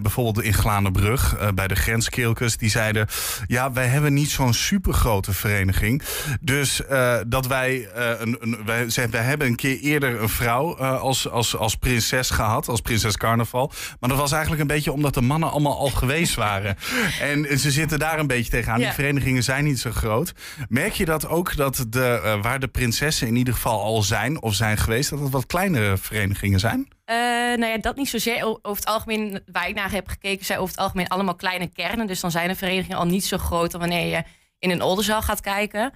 bijvoorbeeld in Glanenbrug, bij de grenskeelkes, die zeiden... ja, wij hebben niet zo'n supergrote vereniging. Dus dat wij, een, een, wij, ze- wij hebben een keer eerder een vrouw als, als, als prinses gehad, als prinses carnaval. Maar dat was eigenlijk een beetje omdat de mannen allemaal al geweest waren. en ze zitten daar een beetje tegenaan. Ja. Die verenigingen zijn niet zo groot. Merk je dat ook, dat de, waar de prinsessen in ieder geval al zijn of zijn geweest, dat het wat kleinere verenigingen zijn? Eh, nou ja, dat niet zozeer. Over het algemeen, waar ik naar heb gekeken, zijn over het algemeen allemaal kleine kernen. Dus dan zijn de verenigingen al niet zo groot dan wanneer je in een oldenzaal gaat kijken.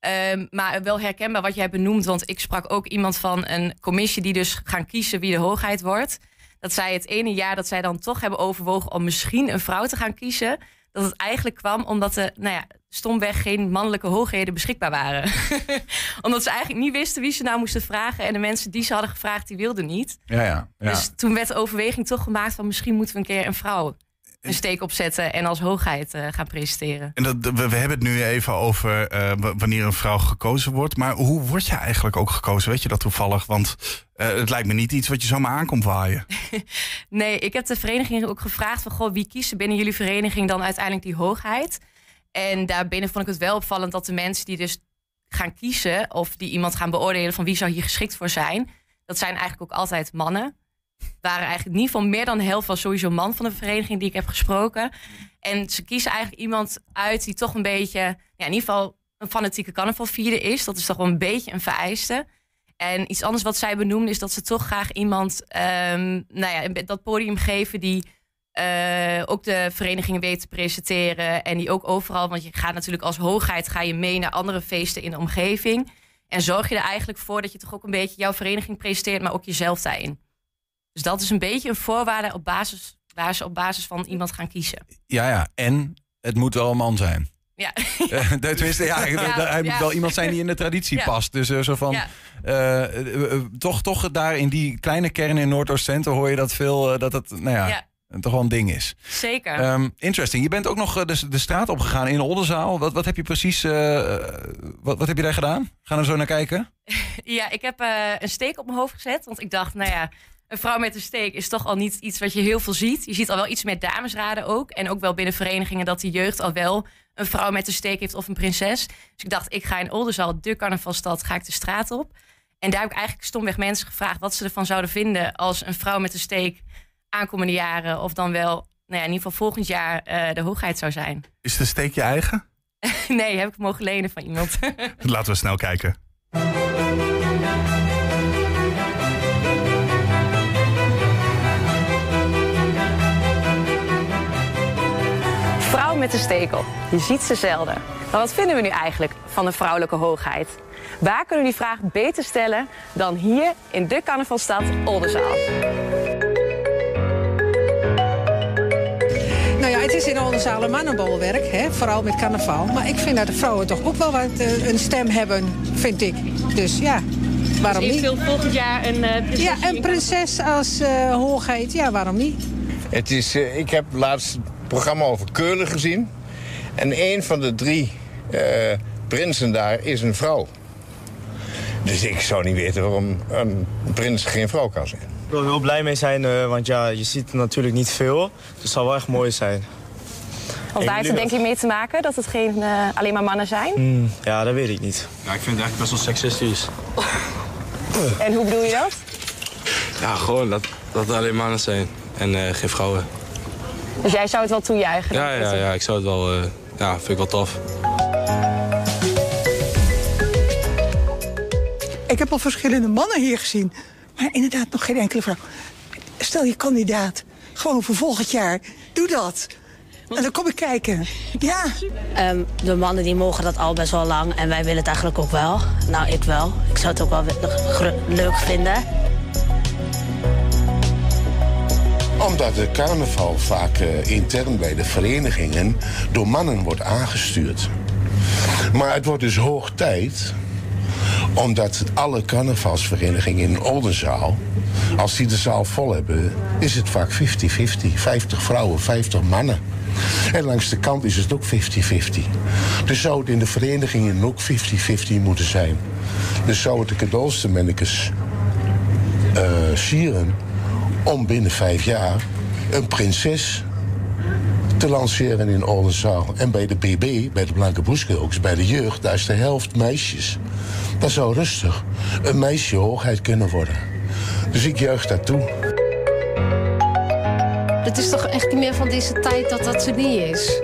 Ehm, maar wel herkenbaar wat jij benoemt, want ik sprak ook iemand van een commissie die dus gaan kiezen wie de hoogheid wordt. Dat zij het ene jaar dat zij dan toch hebben overwogen om misschien een vrouw te gaan kiezen, dat het eigenlijk kwam omdat er, nou ja, stomweg geen mannelijke hoogheden beschikbaar waren. omdat ze eigenlijk niet wisten wie ze nou moesten vragen en de mensen die ze hadden gevraagd, die wilden niet. Ja, ja. ja. Dus toen werd de overweging toch gemaakt van misschien moeten we een keer een vrouw een steek opzetten en als hoogheid eh, gaan presenteren. En dat, we, we hebben het nu even over eh, wanneer een vrouw gekozen wordt. Maar hoe word je eigenlijk ook gekozen? Weet je dat toevallig? Want eh, het lijkt me niet iets wat je zomaar aankomt waaien. Nee, ik heb de vereniging ook gevraagd van goh, wie kiest er binnen jullie vereniging dan uiteindelijk die hoogheid? En daarbinnen vond ik het wel opvallend dat de mensen die dus gaan kiezen of die iemand gaan beoordelen van wie zou hier geschikt voor zijn, dat zijn eigenlijk ook altijd mannen. Waren eigenlijk in ieder geval meer dan helft was sowieso man van de vereniging die ik heb gesproken. En ze kiezen eigenlijk iemand uit die toch een beetje, ja, in ieder geval een fanatieke carnavalvierder is. Dat is toch wel een beetje een vereiste. En iets anders wat zij benoemde is dat ze toch graag iemand, ehm, nou ja, dat podium geven die eh, ook de verenigingen weet te presenteren. En die ook overal, want je gaat natuurlijk als hoogheid ga je mee naar andere feesten in de omgeving. En zorg je er eigenlijk voor dat je toch ook een beetje jouw vereniging presenteert, maar ook jezelf daarin. Dus dat is een beetje een voorwaarde op basis, waar ze op basis van iemand gaan kiezen. Ja, ja. En het moet wel een man zijn. Ja, Tenminste, ja, Ja, hij moet wel iemand zijn die in de traditie Ja. past. Dus eh, zo van, eh, toch, toch daar in die kleine kern in Noordoost-Center hoor je dat veel, dat het, nou Ja. Toch wel een ding is. zeker. Ehm, interesting. Je bent ook nog eh, de, de straat opgegaan in Oldenzaal. Wat, wat heb je precies, eh, wat, wat heb je daar gedaan? Gaan we zo naar kijken? Ja, ik heb eh, een steek op mijn hoofd gezet. Want ik dacht, nou ja, een vrouw met een steek is toch al niet iets wat je heel veel ziet. Je ziet al wel iets met damesraden ook. En ook wel binnen verenigingen dat de jeugd al wel een vrouw met een steek heeft of een prinses. Dus ik dacht, ik ga in Oldenzaal, de carnavalstad, ga ik de straat op. En daar heb ik eigenlijk stomweg mensen gevraagd wat ze ervan zouden vinden als een vrouw met een steek aankomende jaren of dan wel, nou ja, in ieder geval volgend jaar eh, de hoogheid zou zijn. Is de steek je eigen? nee, heb ik mogen lenen van iemand. Laten we snel kijken. Vrouw met een steek op. Je ziet ze zelden. Maar wat vinden we nu eigenlijk van de vrouwelijke hoogheid? Waar kunnen we die vraag beter stellen dan hier in de carnavalstad Oldenzaal? Ja, het is in Oldenzaal een mannenbolwerk, hè, vooral met carnaval. Maar ik vind dat de vrouwen toch ook wel wat eh, een stem hebben, vind ik. Dus ja, waarom niet? volgend jaar een uh, Ja, een prinses als eh, hoogheid, ja, waarom niet? Het is, eh, ik heb laatst het programma over Keulen gezien. En een van de drie eh, prinsen daar is een vrouw. Dus ik zou niet weten waarom een prins geen vrouw kan zijn. Ik wil er heel blij mee zijn, eh, want ja, je ziet er natuurlijk niet veel. Dus het zal wel echt mooi zijn. Want daar heeft het denk ik mee te maken dat het geen eh, alleen maar mannen zijn. Hmm, ja, dat weet ik niet. Ja, ik vind het eigenlijk best wel seksistisch. En hoe bedoel je dat? Ja, gewoon dat, dat er alleen mannen zijn en eh, geen vrouwen. Dus jij zou het wel toejuichen? Ja, ja, ja, ik zou het wel, eh, ja, vind ik wel tof. Ik heb al verschillende mannen hier gezien. Maar inderdaad nog geen enkele vrouw. Stel je kandidaat. Gewoon voor volgend jaar. Doe dat. En dan kom ik kijken. Ja. Ehm, de mannen die mogen dat al best wel lang en wij willen het eigenlijk ook wel. Nou, ik wel. Ik zou het ook wel leuk vinden. Omdat de carnaval vaak eh, intern bij de verenigingen door mannen wordt aangestuurd. Maar het wordt dus hoog tijd, omdat alle carnavalsverenigingen in Oldenzaal, als die de zaal vol hebben, is het vaak 50-50. 50 vrouwen, 50 mannen. En langs de kant is het ook 50-50. Dus zou het in de verenigingen ook 50-50 moeten zijn. Dus zou het de cadeaus mannekes eh sieren om binnen vijf jaar een prinses te lanceren in Oldenzaal. En bij de BB, bij de Blanke Boeskilks, bij de jeugd, daar is de helft meisjes. Dat zou rustig een meisje hoogheid kunnen worden. Dus ik juich daartoe. Het is toch echt niet meer van deze tijd dat dat er niet is.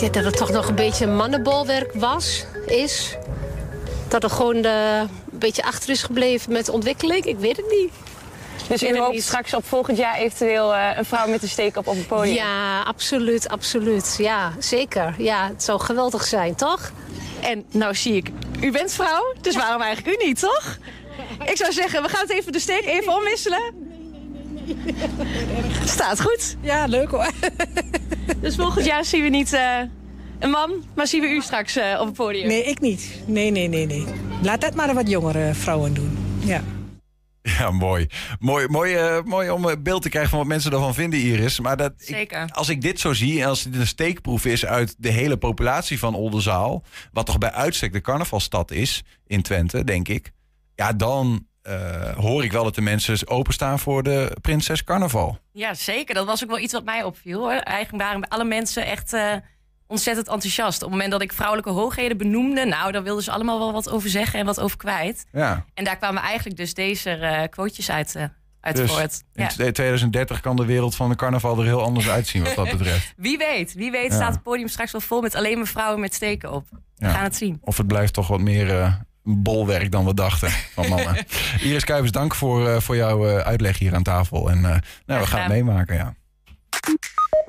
Dat het toch nog een beetje mannenbolwerk was, is. Dat er gewoon eh, een beetje achter is gebleven met ontwikkeling. Ik weet het niet. Dus Ik in weet hoop niet. straks op volgend jaar eventueel eh, een vrouw met een steek op op het podium? Ja, absoluut, absoluut. Ja, zeker. Ja, het zou geweldig zijn, toch? En nou zie ik, u bent vrouw, dus waarom eigenlijk u niet, toch? Ik zou zeggen, we gaan het even de steek even omwisselen. Staat goed. Ja, leuk hoor. Dus volgend jaar zien we niet eh, een man, maar zien we u straks eh, op het podium. Nee, ik niet. Nee, nee, nee, nee. Laat dat maar wat jongere vrouwen doen. Ja. Ja, mooi. Mooi, mooi, eh, mooi om een beeld te krijgen van wat mensen ervan vinden, Iris. Maar dat, ik- Zeker. als ik dit zo zie, en als dit een steekproef is uit de hele populatie van Oldenzaal, wat toch bij uitstek de carnavalstad is in Twente, denk ik. Ja, dan eh, hoor ik wel dat de mensen openstaan voor de Prinses Carnaval. Ja, zeker. Dat was ook wel iets wat mij opviel. Hoor. Eigenlijk waren alle mensen echt eh, ontzettend enthousiast. Op het moment dat ik vrouwelijke hoogheden benoemde... nou, daar wilden ze allemaal wel wat over zeggen en wat over kwijt. Ja. En daar kwamen eigenlijk dus deze eh quotejes uit, eh uit Dus voort. in Ja. 2030 kan de wereld van de carnaval er heel anders uitzien wat dat betreft. Wie weet, wie weet Ja. staat het podium straks wel vol met alleen maar vrouwen met steken op. We Ja. gaan het zien. Of het blijft toch wat meer eh, bolwerk dan we dachten van mannen. Iris Kuipers, dank voor, voor jouw uitleg hier aan tafel. En nou, we gaan het meemaken, ja.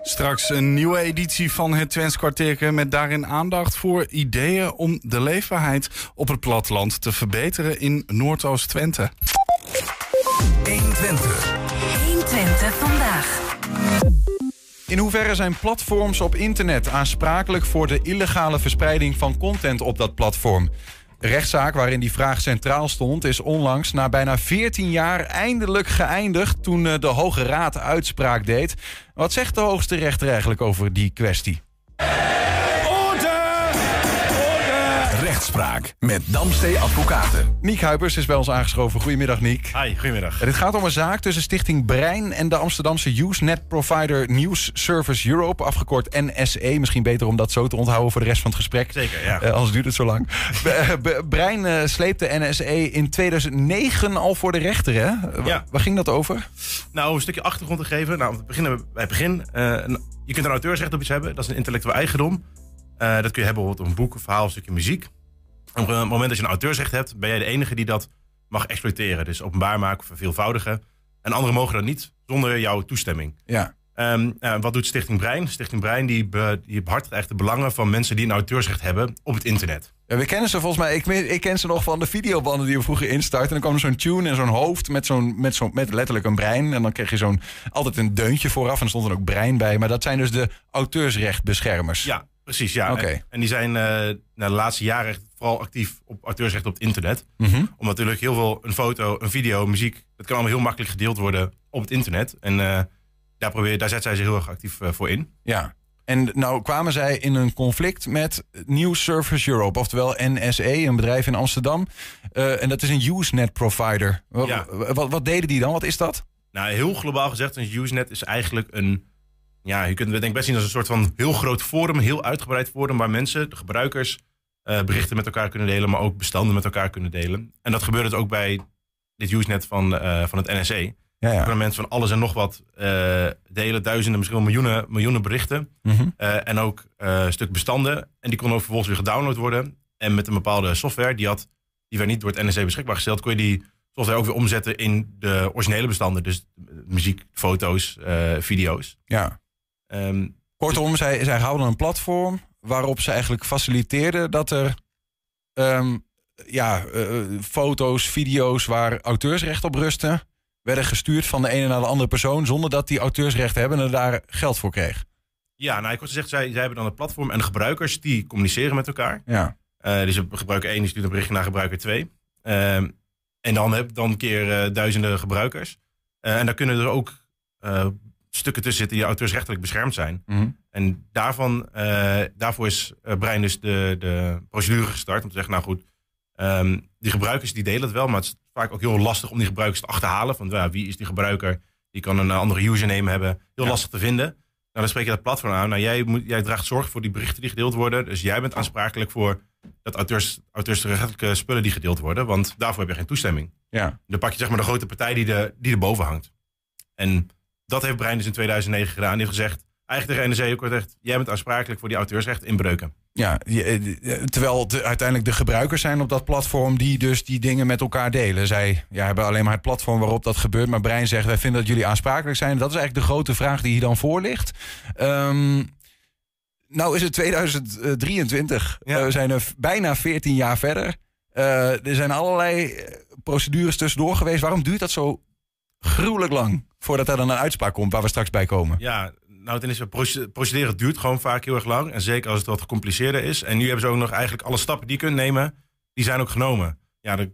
Straks een nieuwe editie van het Twents kwartiertje met daarin aandacht voor ideeën om de leefbaarheid op het platteland te verbeteren in Noordoost-Twente. 120. 120 vandaag. In hoeverre zijn platforms op internet aansprakelijk voor de illegale verspreiding van content op dat platform? De rechtszaak waarin die vraag centraal stond is onlangs na bijna 14 jaar eindelijk geëindigd toen eh, de Hoge Raad uitspraak deed. Wat zegt de hoogste rechter eigenlijk over die kwestie? Rechtspraak met Damstee Advocaten. Niek Huipers is bij ons aangeschoven. Goedemiddag, Niek. Hi, goedemiddag. Dit gaat om een zaak tussen Stichting Brein en de Amsterdamse Usenet provider News Service Europe, afgekort NSE. Misschien beter om dat zo te onthouden voor de rest van het gesprek. Zeker, ja. Eh, anders duurt het zo lang. Eh, Brein eh, sleepte NSE in 2009 al voor de rechter, hè? Ja. Waar ging dat over? Nou, om een stukje achtergrond te geven. Nou, we beginnen bij het begin. Je kunt een auteursrecht op iets hebben. Dat is een intellectueel eigendom. Dat kun je hebben bijvoorbeeld een boek, een verhaal, een stukje muziek. Op het moment dat je een auteursrecht hebt, ben jij de enige die dat mag exploiteren. Dus openbaar maken of verveelvoudigen. En anderen mogen dat niet zonder jouw toestemming. Ja. Ehm, eh, wat doet Stichting Brein? Stichting Brein die, be, die behartigt echt de belangen van mensen die een auteursrecht hebben op het internet. Ja, we kennen ze volgens mij. Ik, ik ken ze nog van de videobanden die we vroeger instarten. En dan kwam er zo'n tune en zo'n hoofd met, zo'n, met, zo'n, met letterlijk een brein. En dan kreeg je zo'n altijd een deuntje vooraf. En er stond er ook brein bij. Maar dat zijn dus de auteursrechtbeschermers. Ja, precies. Ja. Oké. En, en die zijn eh na de laatste jaren vooral actief op auteursrecht op het internet. Mhm. Omdat natuurlijk heel veel, een foto, een video, muziek, dat kan allemaal heel makkelijk gedeeld worden op het internet. En eh, daar, probeer, daar zet zij zich heel erg actief eh, voor in. Ja. En nou kwamen zij in een conflict met News Service Europe, oftewel NSE, een bedrijf in Amsterdam. Eh, en dat is een Usenet provider. Wat, Ja. wat, wat deden die dan? Wat is dat? Nou, heel globaal gezegd, een Usenet is eigenlijk een... Ja, je kunt het denk ik best zien als een soort van heel groot forum, een heel uitgebreid forum... waar mensen, de gebruikers, eh, berichten met elkaar kunnen delen... maar ook bestanden met elkaar kunnen delen. En dat gebeurt dus ook bij dit Usenet van, eh, van het NSE. Ja, ja. kunnen mensen van alles en nog wat eh, delen. Duizenden, misschien wel miljoenen, miljoenen berichten. Mhm. En ook een stuk bestanden. En die konden ook vervolgens weer gedownload worden. En met een bepaalde software, die, had, die werd niet door het NSC beschikbaar gesteld, kon je die software ook weer omzetten in de originele bestanden. Dus muziek, foto's, video's. Ja. Ehm, Kortom, zij, zij houden een platform waarop ze eigenlijk faciliteerden dat er ehm, ja, eh, foto's, video's waar auteursrecht op rusten, werden gestuurd van de ene naar de andere persoon zonder dat die auteursrecht hebben en er daar geld voor kreeg. ja, nou, ik had gezegd, zij, zij hebben dan een platform en de gebruikers die communiceren met elkaar. Ja. Eh, dus gebruiker 1 die stuurt een berichtje naar gebruiker 2. Ehm, en dan heb dan een keer eh, duizenden gebruikers. Eh, en daar kunnen er ook eh, stukken tussen zitten die auteursrechtelijk beschermd zijn. Mhm. En daarvan, eh, daarvoor is eh, Brein dus de, de procedure gestart om te zeggen, nou goed, ehm, die gebruikers die delen het wel, maar het is vaak ook heel lastig om die gebruikers te achterhalen. Van ja, wie is die gebruiker? Die kan een andere username hebben. Heel lastig te vinden. Nou, dan spreek je dat platform aan. Nou, jij, moet, jij draagt zorg voor die berichten die gedeeld worden. Dus jij bent aansprakelijk voor dat auteurs, auteursrechtelijke spullen die gedeeld worden. Want daarvoor heb je geen toestemming. Ja. Dan pak je zeg maar de grote partij die, de, die erboven hangt. En dat heeft Brein dus in 2009 gedaan. Die heeft gezegd, eigenlijk tegen NEC ook gezegd... jij bent aansprakelijk voor die auteursrecht inbreuken. Ja, je- eh, terwijl het uiteindelijk de gebruikers zijn op dat platform die dus die dingen met elkaar delen. Zij ja, hebben alleen maar het platform waarop dat gebeurt. Maar Brein zegt, wij vinden dat jullie aansprakelijk zijn. Dat is eigenlijk de grote vraag die hier dan voor ligt. Ehm, nou is het 2023. Eh, we zijn er bijna 14 jaar verder. Eh, er zijn allerlei eh, procedures tussendoor geweest. Waarom duurt dat zo gruwelijk lang voordat er dan een uitspraak komt waar we straks bij komen? Ja, nou ten eerste, proce- procederen duurt gewoon vaak heel erg lang. En zeker als het wat gecompliceerder is. En nu hebben ze ook nog eigenlijk alle stappen die je kunt nemen, die zijn ook genomen. Ja, dan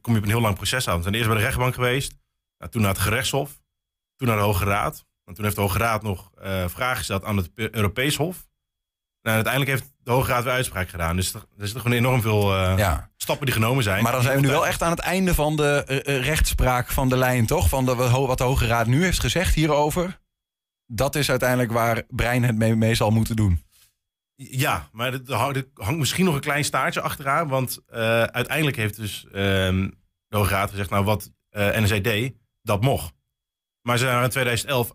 kom je op een heel lang proces aan. We zijn eerst bij de rechtbank geweest. Nou, toen naar het gerechtshof. Toen naar de Hoge Raad. En toen heeft de Hoge Raad nog eh vragen gesteld aan het Europees Hof. Nou, uiteindelijk heeft de Hoge Raad weer uitspraak gedaan. Dus er, er zitten gewoon enorm veel eh, Ja. stappen die genomen zijn. Maar dan zijn we nu wel echt aan het einde van de eh, eh, rechtspraak van de lijn, toch? Van de, wat de Hoge Raad nu heeft gezegd hierover. Dat is uiteindelijk waar Brein het mee, mee zal moeten doen. Ja, maar er hang- hangt misschien nog een klein staartje achteraan. Want uiteindelijk heeft dus ehm de Hoge Raad gezegd... nou, wat NSC deed, dat mocht. Maar ze zijn in 2011,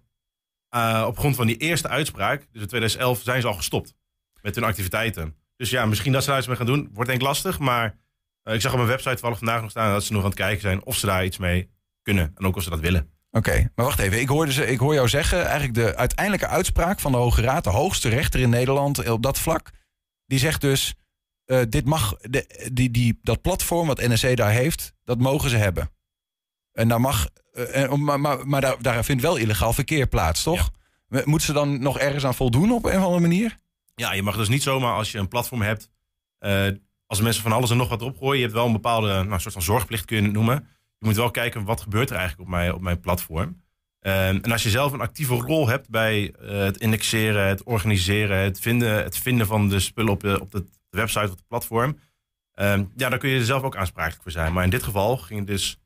eh, op grond van die eerste uitspraak... dus in 2011 zijn ze al gestopt met hun activiteiten. Dus ja, misschien dat ze daar iets mee gaan doen. Wordt denk ik lastig, maar eh, ik zag op mijn website toevallig vandaag nog staan... dat ze nog aan het kijken zijn of ze daar iets mee kunnen. En ook of ze dat willen. Oké, maar wacht even. Ik, hoorde ze, ik hoor jou zeggen, eigenlijk de uiteindelijke uitspraak van de Hoge Raad, de hoogste rechter in Nederland op dat vlak, die zegt dus, eh, dit mag, de, die, die, dat platform wat NSC daar heeft, dat mogen ze hebben. En daar mag, eh, en- maar, maar, maar daar, daar vindt wel illegaal verkeer plaats, toch? Moeten ze dan nog ergens aan voldoen op een of andere manier? Ja, je mag dus niet zomaar als je een platform hebt. eh, als mensen van alles en nog wat erop gooien. Je hebt wel een bepaalde nou, soort van zorgplicht, kun je het noemen. Je moet wel kijken wat gebeurt er eigenlijk op mijn, op mijn platform. Eh, en als je zelf een actieve rol hebt bij eh, het indexeren, het organiseren, het vinden, het vinden van de spullen op de, op de website of de platform. eh, ja, dan kun je er zelf ook aansprakelijk voor zijn. Maar in dit geval ging het dus,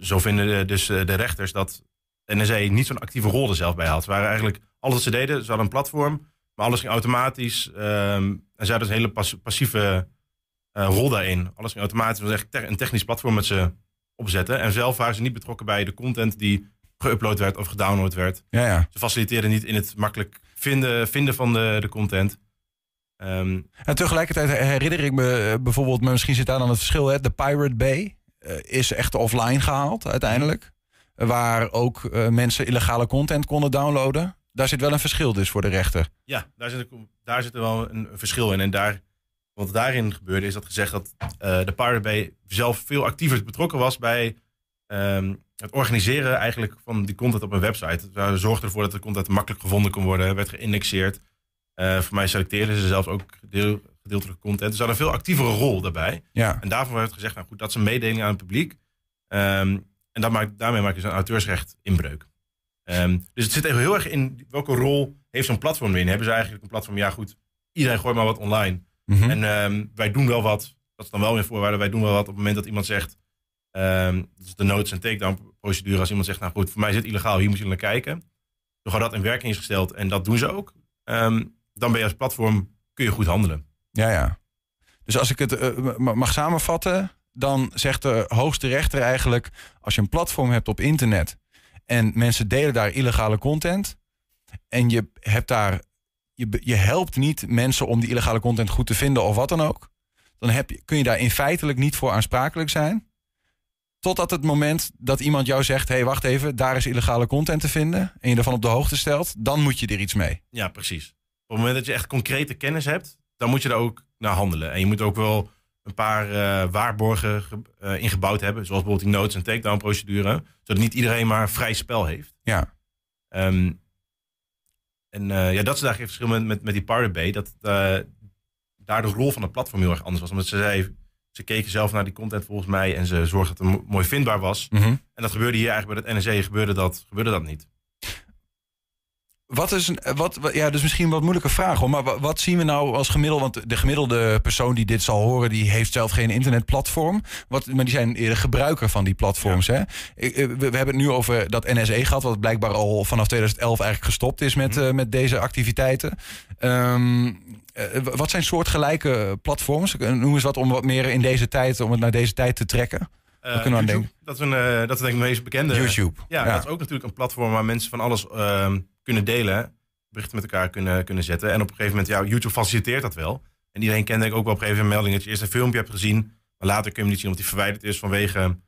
zo vinden de, dus eh, de rechters dat NSA niet zo'n actieve rol er zelf bij had. Ze waren eigenlijk, alles wat ze deden, ze hadden een platform, maar alles ging automatisch. ehm, en ze hadden een hele pas- passieve eh, rol daarin. Alles ging automatisch. Was echt te- een technisch platform met ze opzetten. En zelf waren ze niet betrokken bij de content die geüpload werd of gedownload werd. Ja, ja. Ze faciliteerden niet in het makkelijk vinden, vinden van de, de content. Ehm, En tegelijkertijd herinner ik me eh, bijvoorbeeld, maar misschien zit daar dan het verschil, hè, de Pirate Bay eh, is echt offline gehaald uiteindelijk. Waar ook mensen illegale content konden downloaden. Daar zit wel een verschil dus voor de rechter. Ja, daar zit, daar zit er wel een, een verschil in. En daar, wat daarin gebeurde, is dat gezegd dat eh, de Pirate Bay zelf veel actiever betrokken was bij ehm, het organiseren eigenlijk van die content op een website. Ze zorgden ervoor dat de content makkelijk gevonden kon worden, werd geïndexeerd. Eh, voor mij selecteerden ze zelfs ook deel, gedeeltelijke content. Dus ze hadden een veel actievere rol daarbij. Ja. En daarvoor werd gezegd, nou goed, dat is een mededeling aan het publiek. Ehm, en dat maakt, daarmee maak je zo'n auteursrecht inbreuk. Ehm, dus het zit even heel erg in welke rol heeft zo'n platform erin. Hebben ze eigenlijk een platform, ja goed, iedereen gooit maar wat online. Mhm. En ehm, wij doen wel wat, dat is dan wel weer voorwaarde, wij doen wel wat op het moment dat iemand zegt, ehm, dat is de notes- en takedown procedure, als iemand zegt, nou goed, voor mij zit het illegaal, hier moet je naar kijken. Dan gaat dat in werking is gesteld en dat doen ze ook. Dan ben je als platform, kun je goed handelen. Ja, ja. Dus als ik het eh, ma- mag samenvatten, dan zegt de hoogste rechter eigenlijk: als je een platform hebt op internet en mensen delen daar illegale content en je hebt daar, je, je helpt niet mensen om die illegale content goed te vinden of wat dan ook, dan heb je, kun je daar in feitelijk niet voor aansprakelijk zijn. Totdat het moment dat iemand jou zegt: hé, hey, wacht even, daar is illegale content te vinden. En je ervan op de hoogte stelt, dan moet je er iets mee. Ja, precies. Op het moment dat je echt concrete kennis hebt, dan moet je er ook naar handelen. En je moet ook wel een paar eh, waarborgen ge- eh, ingebouwd hebben. Zoals bijvoorbeeld die notes- en takedown procedure. Zodat niet iedereen maar vrij spel heeft. Ja. Ehm, en eh, ja, dat is eigenlijk het verschil met, met, met die Pirate Bay. Dat daar de rol van het platform heel erg anders was. Omdat ze zei, ze keken zelf naar die content volgens mij. En ze zorgden dat het mo- mooi vindbaar was. Mhm. En dat gebeurde hier eigenlijk bij het NEC gebeurde dat, gebeurde dat niet. Wat is een, wat, ja, dus misschien een wat moeilijke vraag hoor. Maar wat, wat zien we nou als gemiddelde? Want de gemiddelde persoon die dit zal horen, die heeft zelf geen internetplatform. Wat, maar die zijn eerder gebruiker van die platforms. Hè? Eh, We, we hebben het nu over dat NSE gehad, wat blijkbaar al vanaf 2011 eigenlijk gestopt is met, eh, met deze activiteiten. Ehm, eh, wat zijn soortgelijke platforms? Noem eens wat om wat meer in deze tijd, om het naar deze tijd te trekken. Wat kunnen we aan YouTube, dat is, een, dat is denk ik de meest bekende. YouTube, Ja, ja. dat is ook natuurlijk een platform waar mensen van alles ehm, kunnen delen. Berichten met elkaar kunnen, kunnen zetten. En op een gegeven moment, ja, YouTube faciliteert dat wel. En iedereen kent denk ik ook wel op een gegeven moment melding dat je eerst een filmpje hebt gezien. Maar later kun je niet zien omdat hij verwijderd is vanwege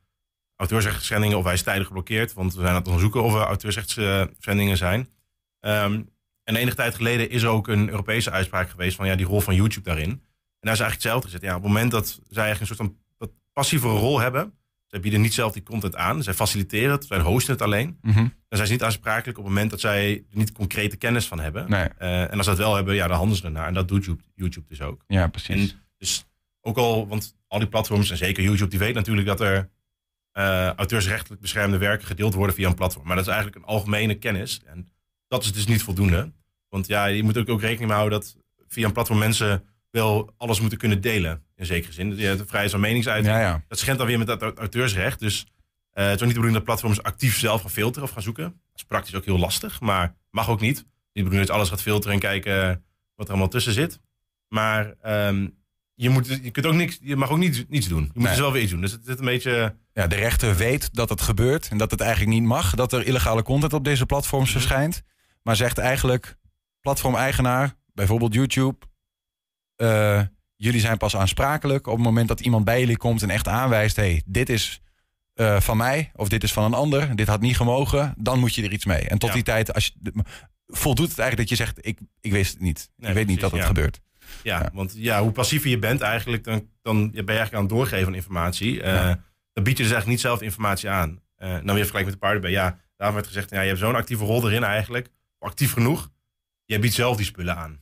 auteursrechtsschendingen. Of hij is tijdig geblokkeerd. Want we zijn aan het onderzoeken of er auteursrechtsschendingen zijn. Ehm, en enige tijd geleden is er ook een Europese uitspraak geweest van ja, die rol van YouTube daarin. En daar is eigenlijk hetzelfde gezet. Ja, op het moment dat zij eigenlijk een soort van wat passievere rol hebben. Zij bieden niet zelf die content aan. Zij faciliteren het. Zij hosten het alleen. Mhm. Dan zijn ze niet aansprakelijk op het moment dat zij er niet concrete kennis van hebben. Nee. Eh, en als ze dat wel hebben, ja, dan handelen ze ernaar. En dat doet YouTube, YouTube dus ook. Ja, precies. En dus ook al, want al die platforms, en zeker YouTube, die weet natuurlijk dat er eh, auteursrechtelijk beschermde werken gedeeld worden via een platform. Maar dat is eigenlijk een algemene kennis. En dat is dus niet voldoende. Want ja, je moet ook, ook rekening mee houden dat via een platform mensen wel alles moeten kunnen delen. In zekere zin. De vrijheid van meningsuiting. Ja, ja. Dat schendt dan weer met dat au- auteursrecht. Dus eh, het is ook niet de bedoeling dat platforms actief zelf gaan filteren of gaan zoeken. Dat is praktisch ook heel lastig, maar mag ook niet. Niet de bedoeling dat alles gaat filteren en kijken wat er allemaal tussen zit. Maar ehm, je, moet, je, kunt ook niks, je mag ook niets, niets doen. Je moet Nee. dus wel weer iets doen. Dus het zit een beetje... Ja, de rechter weet dat het gebeurt en dat het eigenlijk niet mag. Dat er illegale content op deze platforms verschijnt. Maar zegt eigenlijk, platformeigenaar, bijvoorbeeld YouTube... eh, jullie zijn pas aansprakelijk op het moment dat iemand bij jullie komt en echt aanwijst... hey, dit is eh, van mij of dit is van een ander, dit had niet gemogen, dan moet je er iets mee. En tot Ja. die tijd, als je, voldoet het eigenlijk dat je zegt, ik, ik wist het niet. Nee, ik weet niet dat het ja. gebeurt. Ja, want ja, hoe passiever je bent eigenlijk, dan, dan ben je eigenlijk aan het doorgeven van informatie. Eh. Dan bied je dus eigenlijk niet zelf informatie aan. Nou weer vergelijk met de paardenbij. Ja, daar werd gezegd, ja, je hebt zo'n actieve rol erin eigenlijk. Actief genoeg. Jij biedt zelf die spullen aan.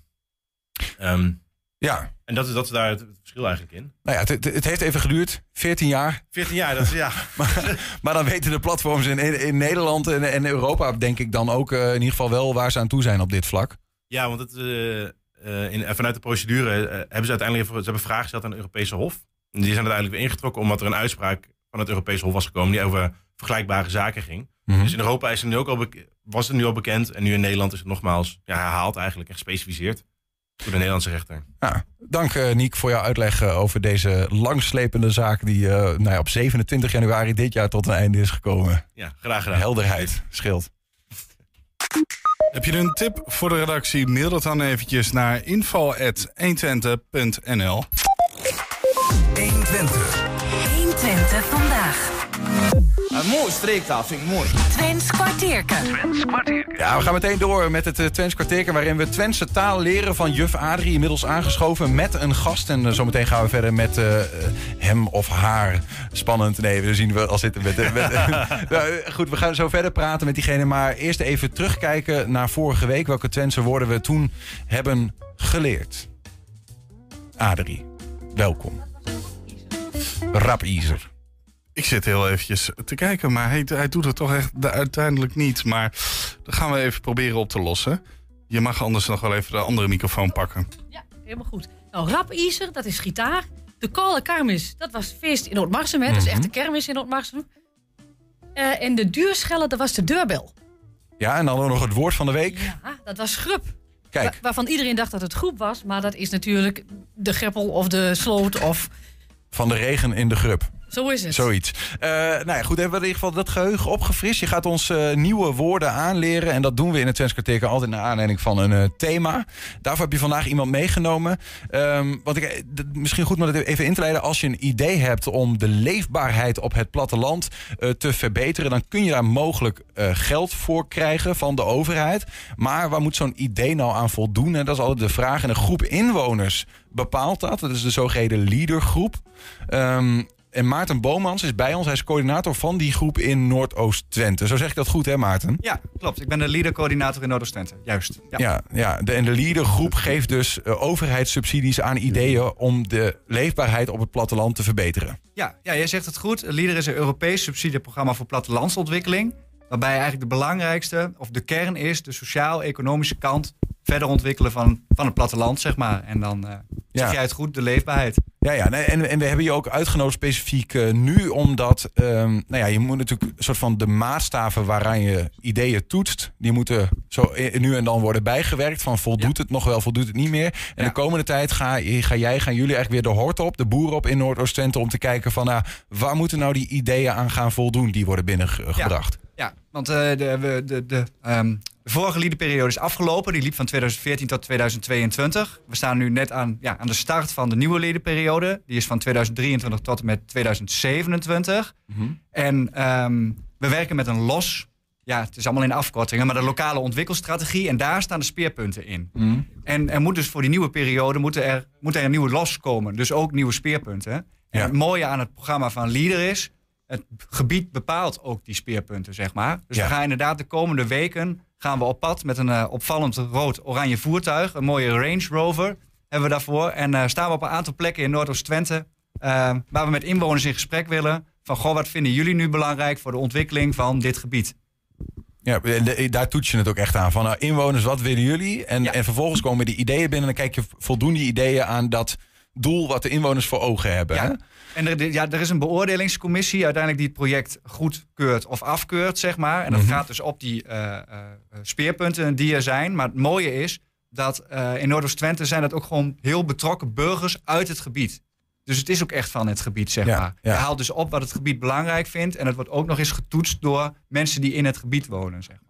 Ehm, Ja. En dat is, dat is daar het verschil eigenlijk in. Nou ja, het, het- heeft even geduurd, 14 jaar. 14 jaar, dat is ja. Maar, maar dan weten de platforms in, in, Nederland en, en Europa, denk ik dan ook eh, in ieder geval wel waar ze aan toe zijn op dit vlak. Ja, want het, eh, eh, in, vanuit de procedure hebben ze uiteindelijk even, ze hebben vragen gesteld aan het Europese Hof. En die zijn uiteindelijk weer ingetrokken omdat er een uitspraak van het Europese Hof was gekomen die over vergelijkbare zaken ging. Mhm. Dus in Europa is het nu ook al was het nu al bekend en nu in Nederland is het nogmaals ja, herhaald eigenlijk en gespecificeerd door de Nederlandse rechter. Ja, dank eh Niek voor jouw uitleg eh, over deze langslepende zaak die eh, nou ja, op 27 januari dit jaar tot een einde is gekomen. Ja, graag gedaan. Helderheid scheelt. Heb je een tip voor de redactie? Mail dat dan eventjes naar info.120.nl 120. 120 vandaag. Een mooie streektaal, vind ik mooi. Twents kwartierken. Ja, we gaan meteen door met het uh, Twents kwartierken... waarin we Twentse taal leren van juf Adrie. Inmiddels aangeschoven met een gast. En uh, zometeen gaan we verder met uh, hem of haar. Spannend. Nee, we zien we al zitten met... met nou, goed, we gaan zo verder praten met diegene. Maar eerst even terugkijken naar vorige week. Welke Twentse woorden we toen hebben geleerd. Adrie, welkom. Rapiezer. Ik zit heel eventjes te kijken, maar hij, hij doet het toch echt uiteindelijk niet. Maar dat gaan we even proberen op te lossen. Je mag anders nog wel even de andere microfoon pakken. Ja, helemaal goed. Nou, Rapiezer, dat is gitaar. De Kale Kermis, dat was feest in Oud-Marsum. Mm -hmm. Dat is echt de kermis in Oud-Marsum. Uh, en de duurschellen, dat was de deurbel. Ja, en dan ook nog het woord van de week. Ja, dat was grup. Kijk. Wa waarvan iedereen dacht dat het groep was. Maar dat is natuurlijk de greppel of de sloot of... Van de regen in de grup. Zo is het. Zoiets. Uh, nou ja, goed, hebben we in ieder geval dat geheugen opgefrist. Je gaat ons uh, nieuwe woorden aanleren. En dat doen we in het Twentskwartier altijd naar aanleiding van een uh, thema. Daarvoor heb je vandaag iemand meegenomen. Um, want ik, misschien goed om dat even in te leiden. Als je een idee hebt om de leefbaarheid op het platteland te verbeteren... dan kun je daar mogelijk geld voor krijgen van de overheid. Maar waar moet zo'n idee nou aan voldoen? En dat is altijd de vraag. En een groep inwoners bepaalt dat. Dat is de zogeheten leadergroep. Um, en Maarten Bomans is bij ons. Hij is coördinator van die groep in Noordoost-Twente. Zo zeg ik dat goed, hè, Maarten? Ja, klopt. Ik ben de leadercoördinator in Noordoost-Twente. Juist. Ja, ja, ja de, en de leadergroep geeft dus uh, overheidssubsidies aan ideeën om de leefbaarheid op het platteland te verbeteren. Ja, ja jij zegt het goed. Leader is een Europees subsidieprogramma voor plattelandsontwikkeling. Waarbij eigenlijk de belangrijkste, of de kern is, de sociaal-economische kant verder ontwikkelen van, van het platteland, zeg maar. En dan uh, ja. zeg jij het goed, de leefbaarheid. Ja, ja. En, en we hebben je ook uitgenodigd specifiek uh, nu, omdat um, nou ja, je moet natuurlijk een soort van de maatstaven waaraan je ideeën toetst, die moeten zo nu en dan worden bijgewerkt. Van voldoet ja. het nog wel, voldoet het niet meer. En ja. de komende tijd ga, ga jij, gaan jullie eigenlijk weer de hort op, de boeren op in Noordoost-Twente, om te kijken van nou, waar moeten nou die ideeën aan gaan voldoen die worden binnengebracht. Ja, want uh, de, de, de, um, de vorige leaderperiode is afgelopen. Die liep van 2014 tot 2022. We staan nu net aan, ja, aan de start van de nieuwe leaderperiode. Die is van 2023 tot en met 2027. Mm -hmm. En um, we werken met een los... Ja, het is allemaal in afkortingen, maar de lokale ontwikkelstrategie. En daar staan de speerpunten in. Mhm. En er moet dus voor die nieuwe periode moeten er, moet er een nieuwe los komen. Dus ook nieuwe speerpunten. En ja. het mooie aan het programma van Leader is het gebied bepaalt ook die speerpunten, zeg maar. Dus ja. we gaan inderdaad de komende weken gaan we op pad met een uh, opvallend rood-oranje voertuig. Een mooie Range Rover hebben we daarvoor. En uh, staan we op een aantal plekken in Noordoost-Twente... Uh, waar we met inwoners in gesprek willen. Van, goh, wat vinden jullie nu belangrijk voor de ontwikkeling van dit gebied? Ja, daar toets je het ook echt aan. Van nou, inwoners, wat willen jullie? En, ja. en vervolgens komen die ideeën binnen... en dan kijk je voldoen die ideeën aan dat doel wat de inwoners voor ogen hebben. Ja. Hè? En er, ja, er is een beoordelingscommissie uiteindelijk die het project goedkeurt of afkeurt, zeg maar. En dat mm -hmm. gaat dus op die uh, uh, speerpunten die er zijn. Maar het mooie is dat uh, in Noordoost-Twente zijn dat ook gewoon heel betrokken burgers uit het gebied. Dus het is ook echt van het gebied, zeg ja, maar. Ja. Je haalt dus op wat het gebied belangrijk vindt. En het wordt ook nog eens getoetst door mensen die in het gebied wonen, zeg maar.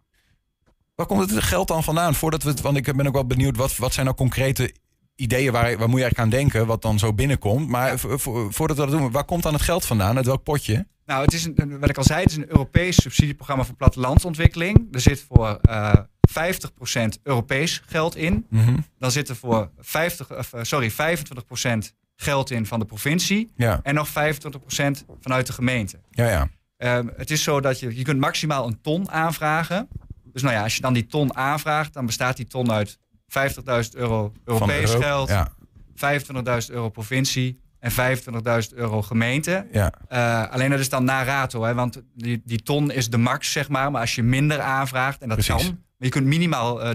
Waar komt het geld dan vandaan? Voordat we het, want ik ben ook wel benieuwd, wat, wat zijn nou concrete ideeën waar, waar moet je eigenlijk aan denken, wat dan zo binnenkomt. Maar vo- vo- voordat we dat doen, waar komt dan het geld vandaan? Uit welk potje? Nou, het is een, wat ik al zei, het is een Europees subsidieprogramma voor plattelandsontwikkeling. Er zit voor eh 50% Europees geld in. Mhm. Dan zit er voor 50, of, eh, sorry, 25% geld in van de provincie. Ja. En nog 25% vanuit de gemeente. Ja, ja. Ehm, het is zo dat je, je kunt maximaal een ton aanvragen. Dus nou ja, als je dan die ton aanvraagt, dan bestaat die ton uit 50.000 euro Europees Euro- geld, ja. 25.000 euro provincie en 25.000 euro gemeente. Ja. Eh, alleen dat is dan na rato, hè, want die, die ton is de max, zeg maar. Maar als je minder aanvraagt, en dat Precies. kan, maar je kunt minimaal eh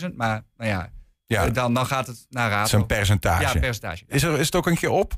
30.000, maar nou ja, Ja. eh, dan, dan gaat het naar rato. Het is een percentage. Ja, percentage. Is, er, is het ook een keer op?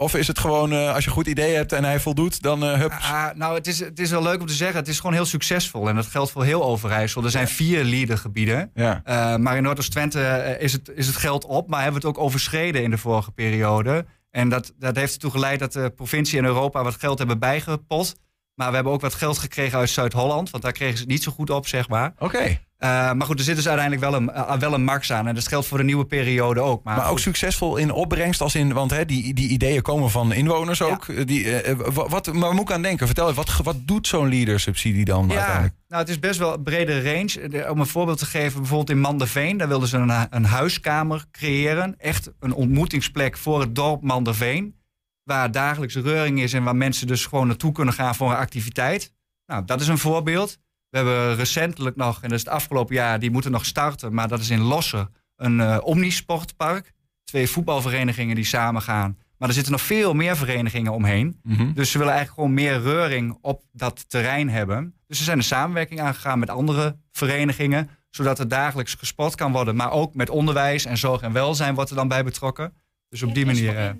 Of is het gewoon, eh, als je een goed idee hebt en hij voldoet, dan eh hup. Ah, nou, het is, het is wel leuk om te zeggen. Het is gewoon heel succesvol. En dat geldt voor heel Overijssel. Er zijn vier leadergebieden. Ja. Eh, maar in Noordoost-Twente is, het, is het geld op. Maar hebben we het ook overschreden in de vorige periode. En dat, dat heeft ertoe geleid dat de provincie en Europa wat geld hebben bijgepot. Maar we hebben ook wat geld gekregen uit Zuid-Holland. Want daar kregen ze het niet zo goed op, zeg maar. Oké. Maar goed, er zit dus uiteindelijk wel een, eh, wel een max aan. En dat geldt voor de nieuwe periode ook. Maar, Maar ook goed. succesvol in opbrengst, als in, want hè, die, die ideeën komen van inwoners ook. Eh, Die, eh, wa- wat, maar moet ik aan denken? Vertel even, wat, wat doet zo'n leadersubsidie dan Ja, uiteindelijk? nou, het is best wel een brede range. Om een voorbeeld te geven, bijvoorbeeld in Manderveen, daar wilden ze een, een huiskamer creëren. Echt een ontmoetingsplek voor het dorp Manderveen. Waar dagelijks reuring is en waar mensen dus gewoon naartoe kunnen gaan voor een activiteit. Nou, dat is een voorbeeld. We hebben recentelijk nog, en dat is het afgelopen jaar, die moeten nog starten, maar dat is in Losser, een eh, omnisportpark. Twee voetbalverenigingen die samen gaan. Maar er zitten nog veel meer verenigingen omheen. Mhm. Dus ze willen eigenlijk gewoon meer reuring op dat terrein hebben. Dus ze zijn een samenwerking aangegaan met andere verenigingen. Zodat er dagelijks gesport kan worden. Maar ook met onderwijs en zorg en welzijn wordt er dan bij betrokken. Dus op die manier. eh,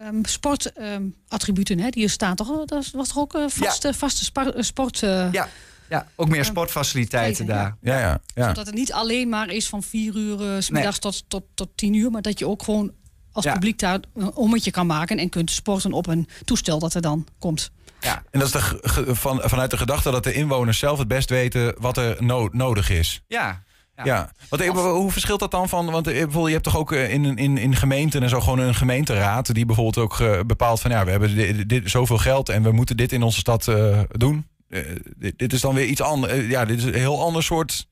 Ehm, sportattributen, hè, die er staan toch? Dat was toch ook eh, vaste, vaste sport... ja, ja, ook meer sportfaciliteiten ja. daar. Ja, ja, ja. Zodat het niet alleen maar is van vier uur eh, 's middags tot, tot, tot tien uur. Maar dat je ook gewoon als Ja. publiek daar een ommetje kan maken. En kunt sporten op een toestel dat er dan komt. Ja. En dat is de, ge- ge- van, vanuit de gedachte dat de inwoners zelf het best weten wat er no- nodig is. Ja. Ja. Wat, eh, hoe verschilt dat dan van? Want eh, bijvoorbeeld, je hebt toch ook eh, in, in, in gemeenten en zo gewoon een gemeenteraad die bijvoorbeeld ook eh, bepaalt van ja, we hebben dit, dit, zoveel geld en we moeten dit in onze stad eh, doen. Eh, dit, dit is dan weer iets anders. ja, dit is een heel ander soort.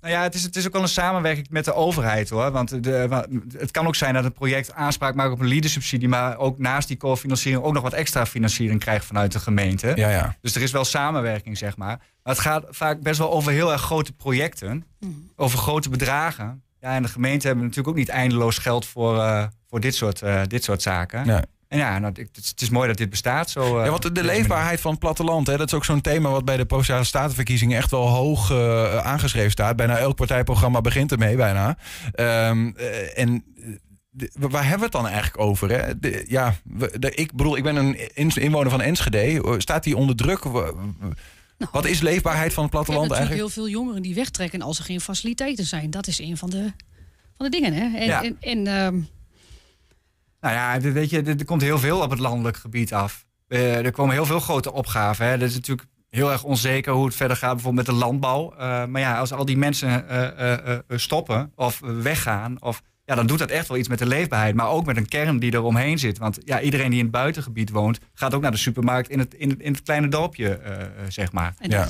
Nou ja, het is, het is ook wel een samenwerking met de overheid hoor. Want de, het kan ook zijn dat een project aanspraak maakt op een leadersubsidie, maar ook naast die cofinanciering ook nog wat extra financiering krijgt vanuit de gemeente. Ja, ja. Dus er is wel samenwerking, zeg maar. Maar het gaat vaak best wel over heel erg grote projecten, over grote bedragen. Ja, en de gemeente hebben natuurlijk ook niet eindeloos geld voor, eh, voor dit, soort, eh, dit soort zaken. Nee. En ja, nou, het, is- het is mooi dat dit bestaat. Zo, eh, Ja, want de leefbaarheid van het platteland, hè, dat is ook zo'n thema wat bij de Provinciale Statenverkiezingen echt wel hoog eh, aangeschreven staat. Bijna elk partijprogramma begint ermee, bijna. Ehm, eh, en de- waar hebben we het dan eigenlijk over? Hè? De- ja, we- de- ik bedoel, ik ben een in- inwoner van Enschede. Staat die onder druk? Wa- Wat is leefbaarheid van het platteland eigenlijk? heel veel jongeren die wegtrekken als er geen faciliteiten zijn. Dat is een van de, van de dingen. Hè? En, Ja. en, en, ehm, Nou ja, weet je, er komt heel veel op het landelijk gebied af. Eh, er komen heel veel grote opgaven. Hè. Dat is natuurlijk heel erg onzeker hoe het verder gaat, bijvoorbeeld met de landbouw. Eh, maar ja, als al die mensen eh, eh, eh, stoppen of weggaan, of, ja, dan doet dat echt wel iets met de leefbaarheid. Maar ook met een kern die er omheen zit. Want ja, iedereen die in het buitengebied woont, gaat ook naar de supermarkt in het, in het, in het kleine dorpje, zeg maar. En ja.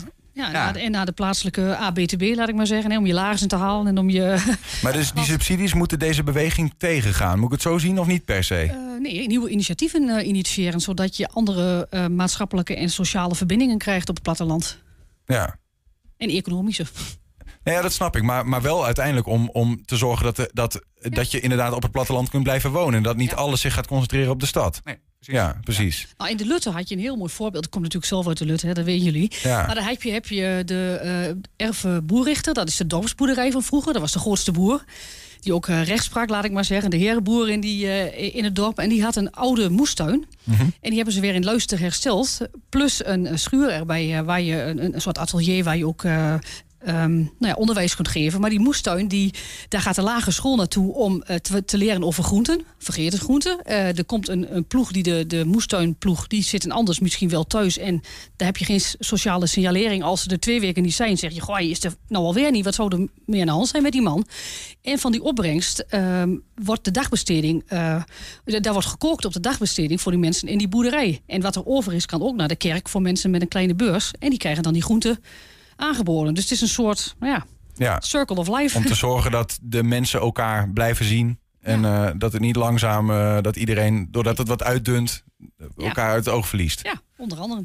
Ja, en naar de plaatselijke ABTB, laat ik maar zeggen. Hè, om je laarzen te halen en om je... Maar dus die subsidies moeten deze beweging tegengaan. Moet ik het zo zien of niet per se? eh, nee, nieuwe initiatieven eh, initiëren... zodat je andere eh, maatschappelijke en sociale verbindingen krijgt op het platteland. Ja. En economische. Nou ja, dat snap ik. Maar, maar wel uiteindelijk om, om te zorgen dat, de, dat, dat je inderdaad op het platteland kunt blijven wonen. En dat niet alles zich gaat concentreren op de stad. Nee, precies. Ja, precies. Nou, in de Lutte had je een heel mooi voorbeeld. Ik kom natuurlijk zelf uit de Lutte, hè, dat weten jullie. Ja. Maar dan heb je, heb je de eh Erve Boerrichter. Dat is de dorpsboerderij van vroeger. Dat was de grootste boer. Die ook eh, recht sprak, laat ik maar zeggen. De herenboer in, die, eh, in het dorp. En die had een oude moestuin. Mhm. En die hebben ze weer in luister hersteld. Plus een eh, schuur erbij, eh, waar je een, een soort atelier waar je ook eh, ehm, nou ja, onderwijs kunt geven. Maar die moestuin, die, daar gaat de lagere school naartoe om eh, te, leren over groenten. Vergeet het groenten. Eh, er komt een, een ploeg, die de, de moestuinploeg, die zit anders misschien wel thuis. En daar heb je geen sociale signalering. Als ze er twee weken niet zijn, zeg je, goh, is er nou alweer niet. Wat zou er meer aan de hand zijn met die man? En van die opbrengst ehm, wordt de dagbesteding, eh, daar wordt gekookt op de dagbesteding voor die mensen in die boerderij. En wat er over is, kan ook naar de kerk voor mensen met een kleine beurs. En die krijgen dan die groenten aangeboden. Dus het is een soort, nou ja, Ja. circle of life. Om te zorgen dat de mensen elkaar blijven zien. En eh, dat het niet langzaam, eh, dat iedereen, doordat het wat uitdunt, elkaar uit het oog verliest. Ja, onder andere.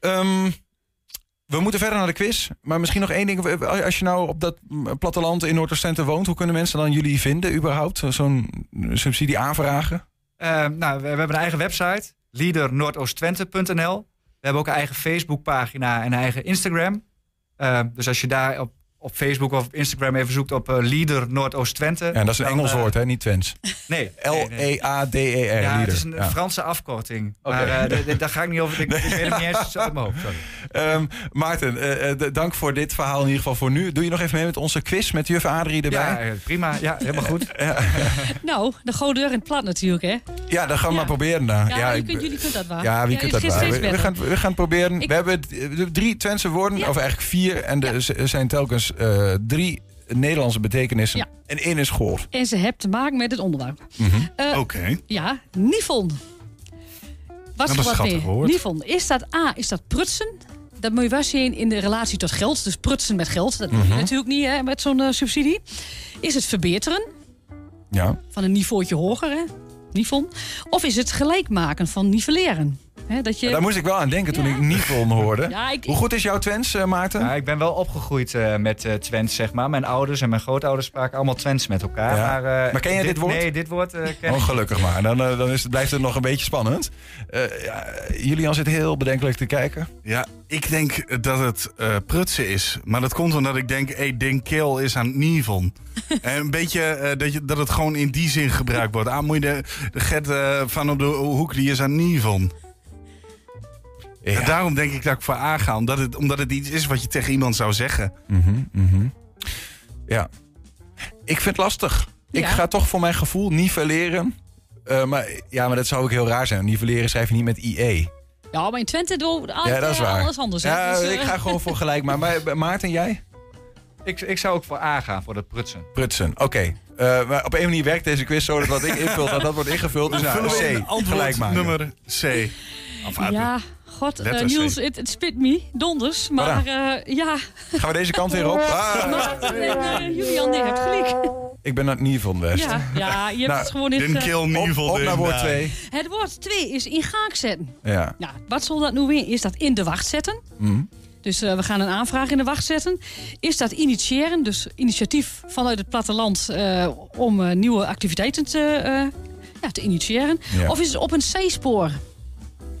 Ehm, we moeten verder naar de quiz. Maar misschien nog één ding. Als je nou op dat platteland in Noord-Oostende woont, hoe kunnen mensen dan jullie vinden überhaupt? Zo'n subsidie aanvragen? Eh, nou, we, we hebben een eigen website, leadernoordoostwente.nl. We hebben ook een eigen Facebookpagina en een eigen Instagram. Eh, dus als je daar op, op Facebook of op Instagram even zoekt op eh, Leader Noordoost-Twente. Ja, dat is een dan, Engels eh, woord, hè? Niet Twents. Nee. L-E-A-D-E-R. Ja, het is een Ja. Franse afkorting. Oké. Maar eh, daar ga ik niet over. Ik, ik weet het niet eens uit mijn hoofd. Sorry. Ehm, Maarten, dank voor dit verhaal in ieder geval voor nu. Doe je nog even mee met onze quiz met juf Adrie erbij? Ja, prima. Ja, helemaal goed. Nou, de gouden deur in het plat natuurlijk, hè? Ja, dat gaan we maar proberen. Dan. Ja, ik- kunt, jullie kunt dat waar. Ja, wie Ja, kunt dat steeds We, gaan, we gaan het proberen. We hebben drie Twentse woorden, of eigenlijk vier. En er zijn telkens eh, drie Nederlandse betekenissen. Ja. En één is goor. En ze hebben te maken met het onderwerp. Eh, Oké. Ja, Nifon. Wat dat is wat. Nifon. Is dat A, is dat prutsen? Dat moet je wel zien in de relatie tot geld. Dus prutsen met geld. Dat je Mhm. natuurlijk niet hè, met zo'n eh, subsidie. Is het verbeteren? Ja. Van een niveautje hoger, hè? Nifon. Of is het gelijk maken van nivelleren? Hè, dat je... Daar moest ik wel aan denken toen ik Nivon hoorde. Ja, ik- Hoe goed is jouw Twents, eh, Maarten? Ja, ik ben wel opgegroeid eh, met eh Twents, zeg maar. Mijn ouders en mijn grootouders spraken allemaal Twents met elkaar. Ja. Maar, eh, Maar ken jij dit woord? Nee, dit woord eh, ken Oh, gelukkig maar. Dan, dan is het, blijft het nog een beetje spannend. Eh ja, Julian zit heel bedenkelijk te kijken. Ja, ik denk dat het eh, prutsen is. Maar dat komt omdat ik denk, hey, Ding Kill is aan het Nivon. en een beetje eh, dat, je, dat het gewoon in die zin gebruikt wordt. Ah, moet je de, de Gert van op de hoek, die is aan Nivon. En daarom denk ik dat ik voor A ga. Omdat het, omdat het iets is wat je tegen iemand zou zeggen. Mhm, mhm. Ja. Ik vind het lastig. Ik Ja. ga toch voor mijn gevoel nivelleren. Eh, maar, ja, maar dat zou ook heel raar zijn. Nivelleren schrijf je niet met IE. Ja, maar in Twente doen we Ja, dat is waar. alles anders. hè. Ja, Dus, eh, ik ga gewoon voor gelijk. Maar, maar Maarten, jij? Ik, ik zou ook voor A gaan, voor dat prutsen. Prutsen, oké. Eh, maar op een manier werkt deze quiz zo dat wat ik invul, dat dat wordt ingevuld. Dus nou, Vullen we in C, antwoord gelijk maken. nummer C. Of A. Ja, god, eh. Niels, het, het spit me, donders. Maar eh, ja. Gaan we deze kant weer op? Ah, Maar, eh, Julian, nee, hebt gelijk. ik ben het Nivon West. Ja, ja, je hebt Nou, het gewoon in Den het... eh, Kill Nivel. Op, op naar woord 2. Het woord 2 is in gang zetten. Ja. Ja, wat zal dat nu weer? Is dat in de wacht zetten? Mhm. Dus we gaan een aanvraag in de wacht zetten. Is dat initiëren, dus initiatief vanuit het platteland om nieuwe activiteiten te, ja, te initiëren? Ja. Of is het op een C-spoor?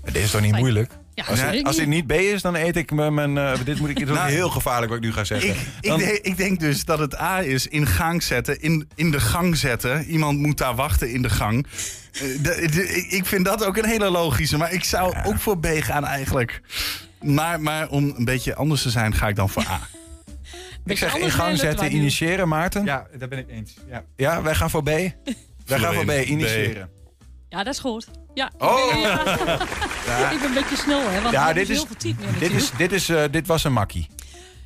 Dit is toch niet moeilijk? Ja, Als, als dit niet. B is, dan eet ik mijn... mijn eh, dit moet ik dit is ook Nou, heel gevaarlijk wat ik nu ga zeggen. Ik, ik, denk, ik denk dus dat het A is in gang zetten, in, in de gang zetten. Iemand moet daar wachten in de gang. Eh, de- de- ik- vind dat ook een hele logische, maar ik zou ook voor B gaan eigenlijk. Maar, maar om een beetje anders te zijn, ga ik dan voor A. ik zeg in gang zetten, initiëren, Maarten. Ja, Ja, daar ben ik eens. Ja. wij gaan voor B. Wij gaan voor B, in. initiëren. Ja, dat is goed. Ja, Oh! ik, ben, ja. ik ben een beetje snel, hè? Want Ja, dit is- heel veel tijd meer Dit, is, dit, is, eh, dit was een makkie.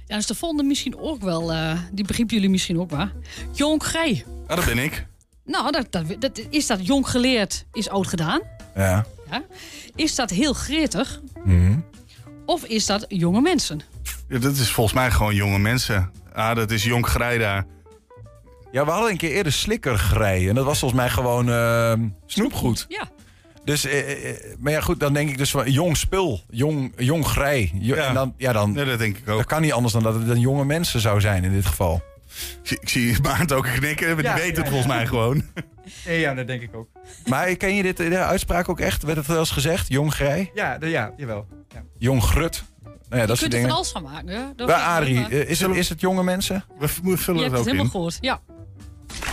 Ja, dus de volgende misschien ook wel, eh, die begrijpen jullie misschien ook wel. Jong Grij. Ah, dat ben ik. Nou, dat, dat, dat, is dat jong geleerd, is oud gedaan? Ja. Ja. Is dat heel gretig? Mhm. Of is dat jonge mensen? Ja, dat is volgens mij gewoon jonge mensen. Ah, dat is jong Grijda. Ja, we hadden een keer eerder slikkergrij. En dat was volgens mij gewoon eh, snoepgoed. Ja. Dus, eh, eh, maar ja, goed, dan denk ik dus van jong spul, jong, jong grij. Jo- Ja. En dan, ja, dan, Ja, dat denk ik ook. dat kan niet anders dan dat het dan jonge mensen zou zijn in dit geval. Ik zie, ik zie Maarten ook knikken, maar Ja, die weet ja, het volgens mij gewoon. Ja, ja, dat denk ik ook. Maar ken je dit, de uitspraak ook echt? Werd het wel eens gezegd? Jong grij, Ja, de, ja jawel. Ja. jong grut. Nou ja, dat Je soort kunt er van alles van maken. hè? Dat Bij vind ik Adrie, ook, maar- eh, is het, is het jonge mensen? We v- vullen Je het hebt het ook helemaal in. gehoord. Ja.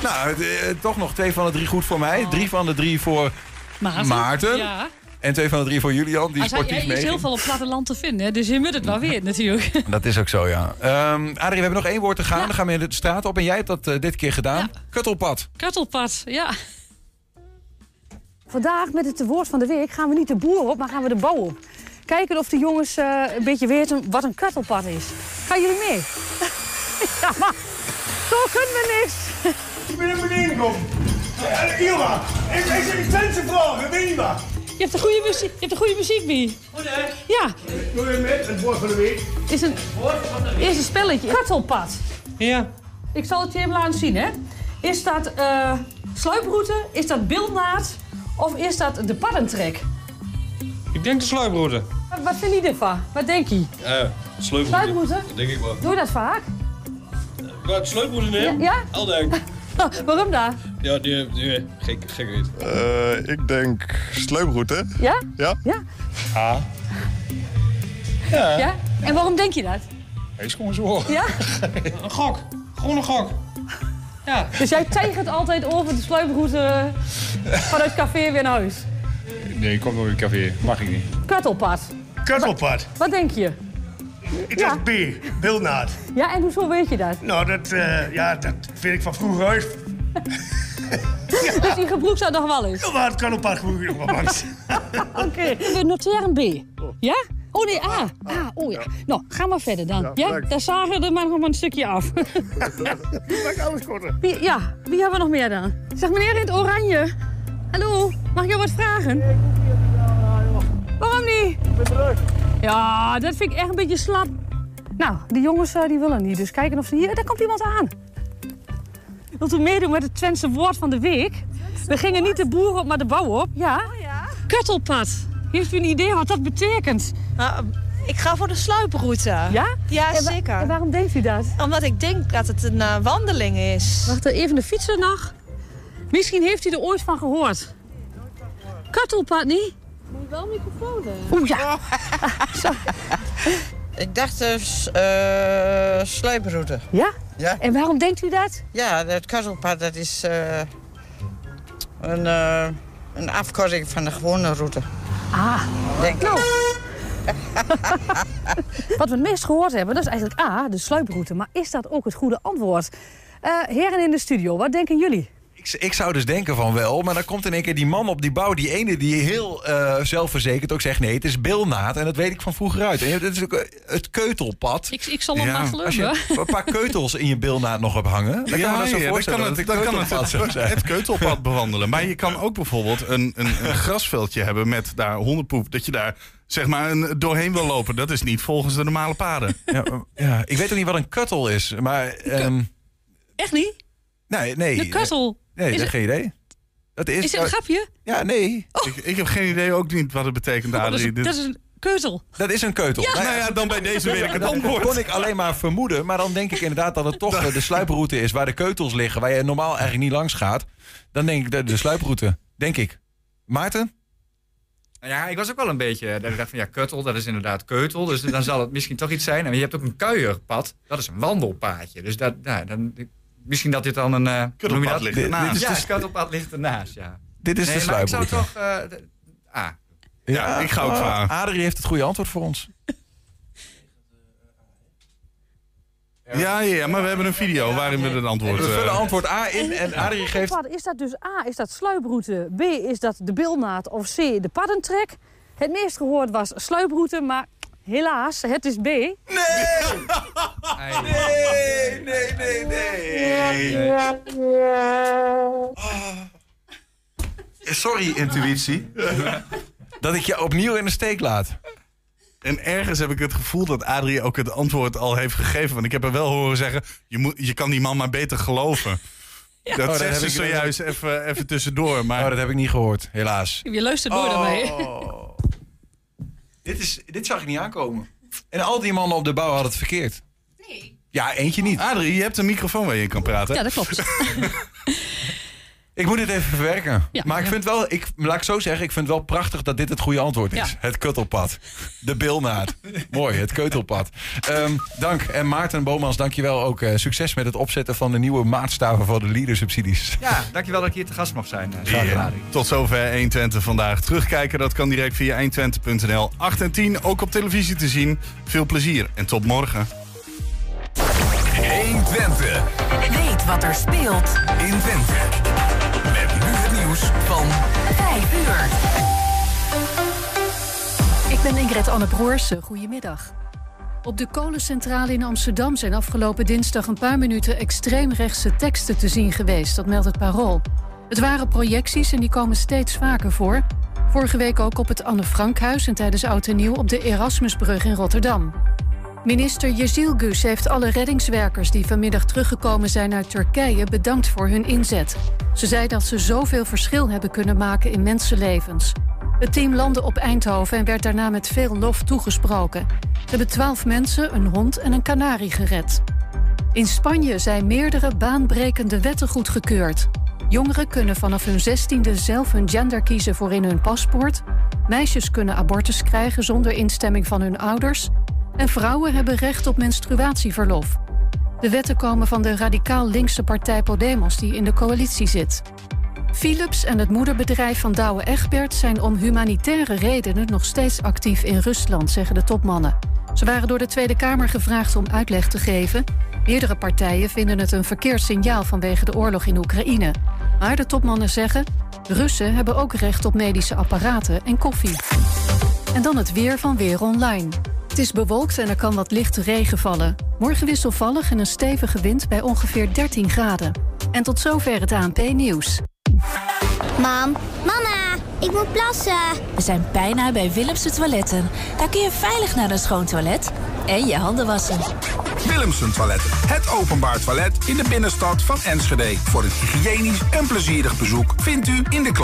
Nou, eh, toch nog twee van de drie goed voor mij. Drie van de drie voor Maarten. Maarten. Ja. En twee van de drie voor Julian, die hij, sportief hij is heel veel op platteland te vinden, hè, dus je moet het wel weten natuurlijk. Dat is ook zo, ja. Ehm Adrie, we hebben nog één woord te gaan. Dan gaan we de straat op. En jij hebt dat eh, dit keer gedaan. Kuttelpad. Kartelpad, ja. Vandaag met het woord van de week gaan we niet de boer op, maar gaan we de bouw op. Kijken of de jongens eh, een beetje weten wat een kuttelpad is. Gaan jullie mee? ja, maar zo kunnen we niks. Ik ben naar beneden gekomen. Uh, Ilma, ik, ik zit een Twentse vragen, ik weet niet wat. Je hebt de goede muziek, je hebt de goede muziek bij. Goed hè? Ja. Doe je met het woord van de week? Is een, is een spelletje. Kartelpad. Ja. Ik zal het je even laten zien, hè. Is dat eh sluiproute, is dat beeldnaad of is dat de paddentrek? Ik denk de sluiproute. Wat, wat vind je ervan? Wat denk je? Ja, sluiproute. Sluiproute? Dat denk ik wel. Doe je dat vaak? Ja, de sluiproute nemen? Ja? Waarom daar? Ja, die, die gek, gek weet. Eh, ik denk sluiproute. Ja? Ja? Ja. Ah. Ja. Ja? En waarom denk je dat? Hij is gewoon zo. Ja? Een gok. Gewoon een gok. Ja. Dus jij tijgert altijd over de sluiproute vanuit het café weer naar huis? Nee, ik kom nog in het café. Mag ik niet. Kuttelpad. Kuttelpad. Wat denk je? Het is B, Bilnaad. Ja, en hoezo weet je dat? Nou, dat, eh, ja, dat vind ik van vroeger uit. Dus die gebroek zou nog wel eens? Ja, maar het kan op pad gewoon nog wel langs. Oké. We noteren B. Ja? Oh nee, A. A, oh ja. Nou, ga maar verder dan. Ja? Daar zagen we er maar nog maar een stukje af. Maak alles korter. Wie, ja, wie hebben we nog meer dan? Zeg meneer in het oranje. Hallo, mag ik jou wat vragen? Waarom niet? Ik ben druk. Ja, dat vind ik echt een beetje slap. Nou, die jongens eh, die willen niet, dus kijken of ze hier... Daar komt iemand aan. Wilt u meedoen met het Twentse woord van de week? We gingen niet de boer op, maar de bouw op. Ja? Kuttelpad. Heeft u een idee wat dat betekent? Ik ga voor de sluiproute. Ja? Ja, En zeker. en waarom denkt u dat? Omdat ik denk dat het een eh, wandeling is. Wacht even, de fietser nog. Misschien heeft u er ooit van gehoord. Kuttelpad niet? Wel een microfoon Oeh ja. Ik dacht dus eh sluiproute. Ja? Ja. En waarom denkt u dat? Ja, het kuttelpad dat is eh, een, eh, een afkorting van de gewone route. Ah, Denk nou. ik. Wat we het meest gehoord hebben, dat is eigenlijk A, de sluiproute. Maar is dat ook het goede antwoord? Eh, heren in de studio, wat denken jullie? Ik, ik zou dus denken van wel, maar dan komt in één keer die man op die bouw, die ene die heel eh, zelfverzekerd ook zegt: nee, het is bilnaad en dat weet ik van vroeger uit. En je hebt- het is ook eh, het keutelpad. Ik, ik zal hem maar Als je geloven. een paar keutels in je bilnaad nog hebt hangen, dan kan je dat zo ja, dan voorstellen kan dat het, het dan kan het, keutelpad bewandelen. Maar je kan ook bijvoorbeeld een, een, een grasveldje hebben met daar hondenpoep. Dat je daar zeg maar een, doorheen wil lopen. Dat is niet volgens de normale paden. Ja, ja, ik weet ook niet wat een kuttel is, maar... ehm, Echt niet? nee, nee. De kuttel. Nee, Is dat het- geen idee. Dat is, Is het een grapje? Ja, nee. Ik, ik heb geen idee ook niet wat het betekent, Oh, dat, is, dat een keutel. Dat is een keutel. Ja. Nou ja, dan bij deze weet ik het Dat antwoord. kon ik alleen maar vermoeden. Maar dan denk ik inderdaad dat het toch de sluiproute is... waar de keutels liggen, waar je normaal eigenlijk niet langs gaat. Dan denk ik de, de sluiproute. Denk ik. Maarten? Ja, ik was ook wel een beetje. Dat ik dacht van ja, kuttel, dat is inderdaad keutel. Dus dan zal het misschien toch iets zijn. En je hebt ook een kuierpad. Dat is een wandelpaadje. Dus dat, nou, dan, misschien dat dit dan een. eh, noem je dat? ligt ernaast. Dit is Ja, kuttelpad ligt ernaast, ja. Dit is nee, de maar ik zou sluiproute. toch. eh, de- ah. Ja, ik ga ook Oh, vragen. Adrie heeft het goede antwoord voor ons. Ja, ja, ja, maar we hebben een video waarin we het antwoord... We vullen eh, antwoord A in en Adrie geeft... Kuttelpad, Is dat dus A, is dat sluiproute? B, is dat de bilnaad? Of C, de paddentrek? Het meest gehoord was sluiproute, maar helaas, het is B. Nee! Nee, nee, nee, nee. Sorry, intuïtie. Dat ik je opnieuw in de steek laat. En ergens heb ik het gevoel dat Adrie ook het antwoord al heeft gegeven. Want ik heb er wel horen zeggen, je, moet, je kan die man maar beter geloven. Dat Oh, dat zegt ze ik- zojuist even, even tussendoor. Maar Oh, dat heb ik niet gehoord, helaas. Je luistert nooit naar mij. Dit, is, dit zag ik niet aankomen. En al die mannen op de bouw hadden het verkeerd. Nee. Ja, eentje niet. Adrie, je hebt een microfoon waar je in kan praten. Ja, dat klopt. Ik moet het even verwerken. Ja, maar ik ja. vind wel, ik, laat ik zo zeggen, ik vind het wel prachtig dat dit het goede antwoord is. Ja. Het kuttelpad. De bilnaad. Mooi, het keutelpad. Ehm, dank. En Maarten Bomans, dankjewel ook. eh, succes met het opzetten van de nieuwe maatstaven voor de leadersubsidies. Ja, dankjewel dat ik hier te gast mag zijn. eh. Tot zover 120 vandaag. Terugkijken, dat kan direct via 120.nl. 8 en 10 ook op televisie te zien. Veel plezier en tot morgen. 120. Weet wat er speelt in Twente. Met nu nieuws van 5 uur. Ik ben Ingrid Anne Broersen. Goedemiddag. Op de kolencentrale in Amsterdam zijn afgelopen dinsdag een paar minuten extreemrechtse teksten te zien geweest. Dat meldt het Parool. Het waren projecties en die komen steeds vaker voor. Vorige week ook op het Anne Frankhuis en tijdens Oud en Nieuw op de Erasmusbrug in Rotterdam. Minister Yezilgus heeft alle reddingswerkers die vanmiddag teruggekomen zijn uit Turkije bedankt voor hun inzet. Ze zei dat ze zoveel verschil hebben kunnen maken in mensenlevens. Het team landde op Eindhoven en werd daarna met veel lof toegesproken. Ze hebben twaalf mensen, een hond en een kanarie gered. In Spanje zijn meerdere baanbrekende wetten goedgekeurd. Jongeren kunnen vanaf hun zestiende zelf hun gender kiezen voor in hun paspoort. Meisjes kunnen abortus krijgen zonder instemming van hun ouders. En vrouwen hebben recht op menstruatieverlof. De wetten komen van de radicaal linkse partij Podemos die in de coalitie zit. Philips en het moederbedrijf van Douwe Egberts zijn om humanitaire redenen nog steeds actief in Rusland, zeggen de topmannen. Ze waren door de Tweede Kamer gevraagd om uitleg te geven. Meerdere partijen vinden het een verkeerd signaal vanwege de oorlog in Oekraïne. Maar de topmannen zeggen: Russen hebben ook recht op medische apparaten en koffie. En dan het weer van Weer Online. Het is bewolkt en er kan wat lichte regen vallen. Morgen wisselvallig en een stevige wind bij ongeveer 13 graden. En tot zover het ANP-nieuws. Mam, mama, ik moet plassen. We zijn bijna bij Willemse Toiletten. Daar kun je veilig naar een schoon toilet en je handen wassen. Willemsen Toiletten. Het openbaar toilet in de binnenstad van Enschede. Voor een hygiënisch en plezierig bezoek vindt u in de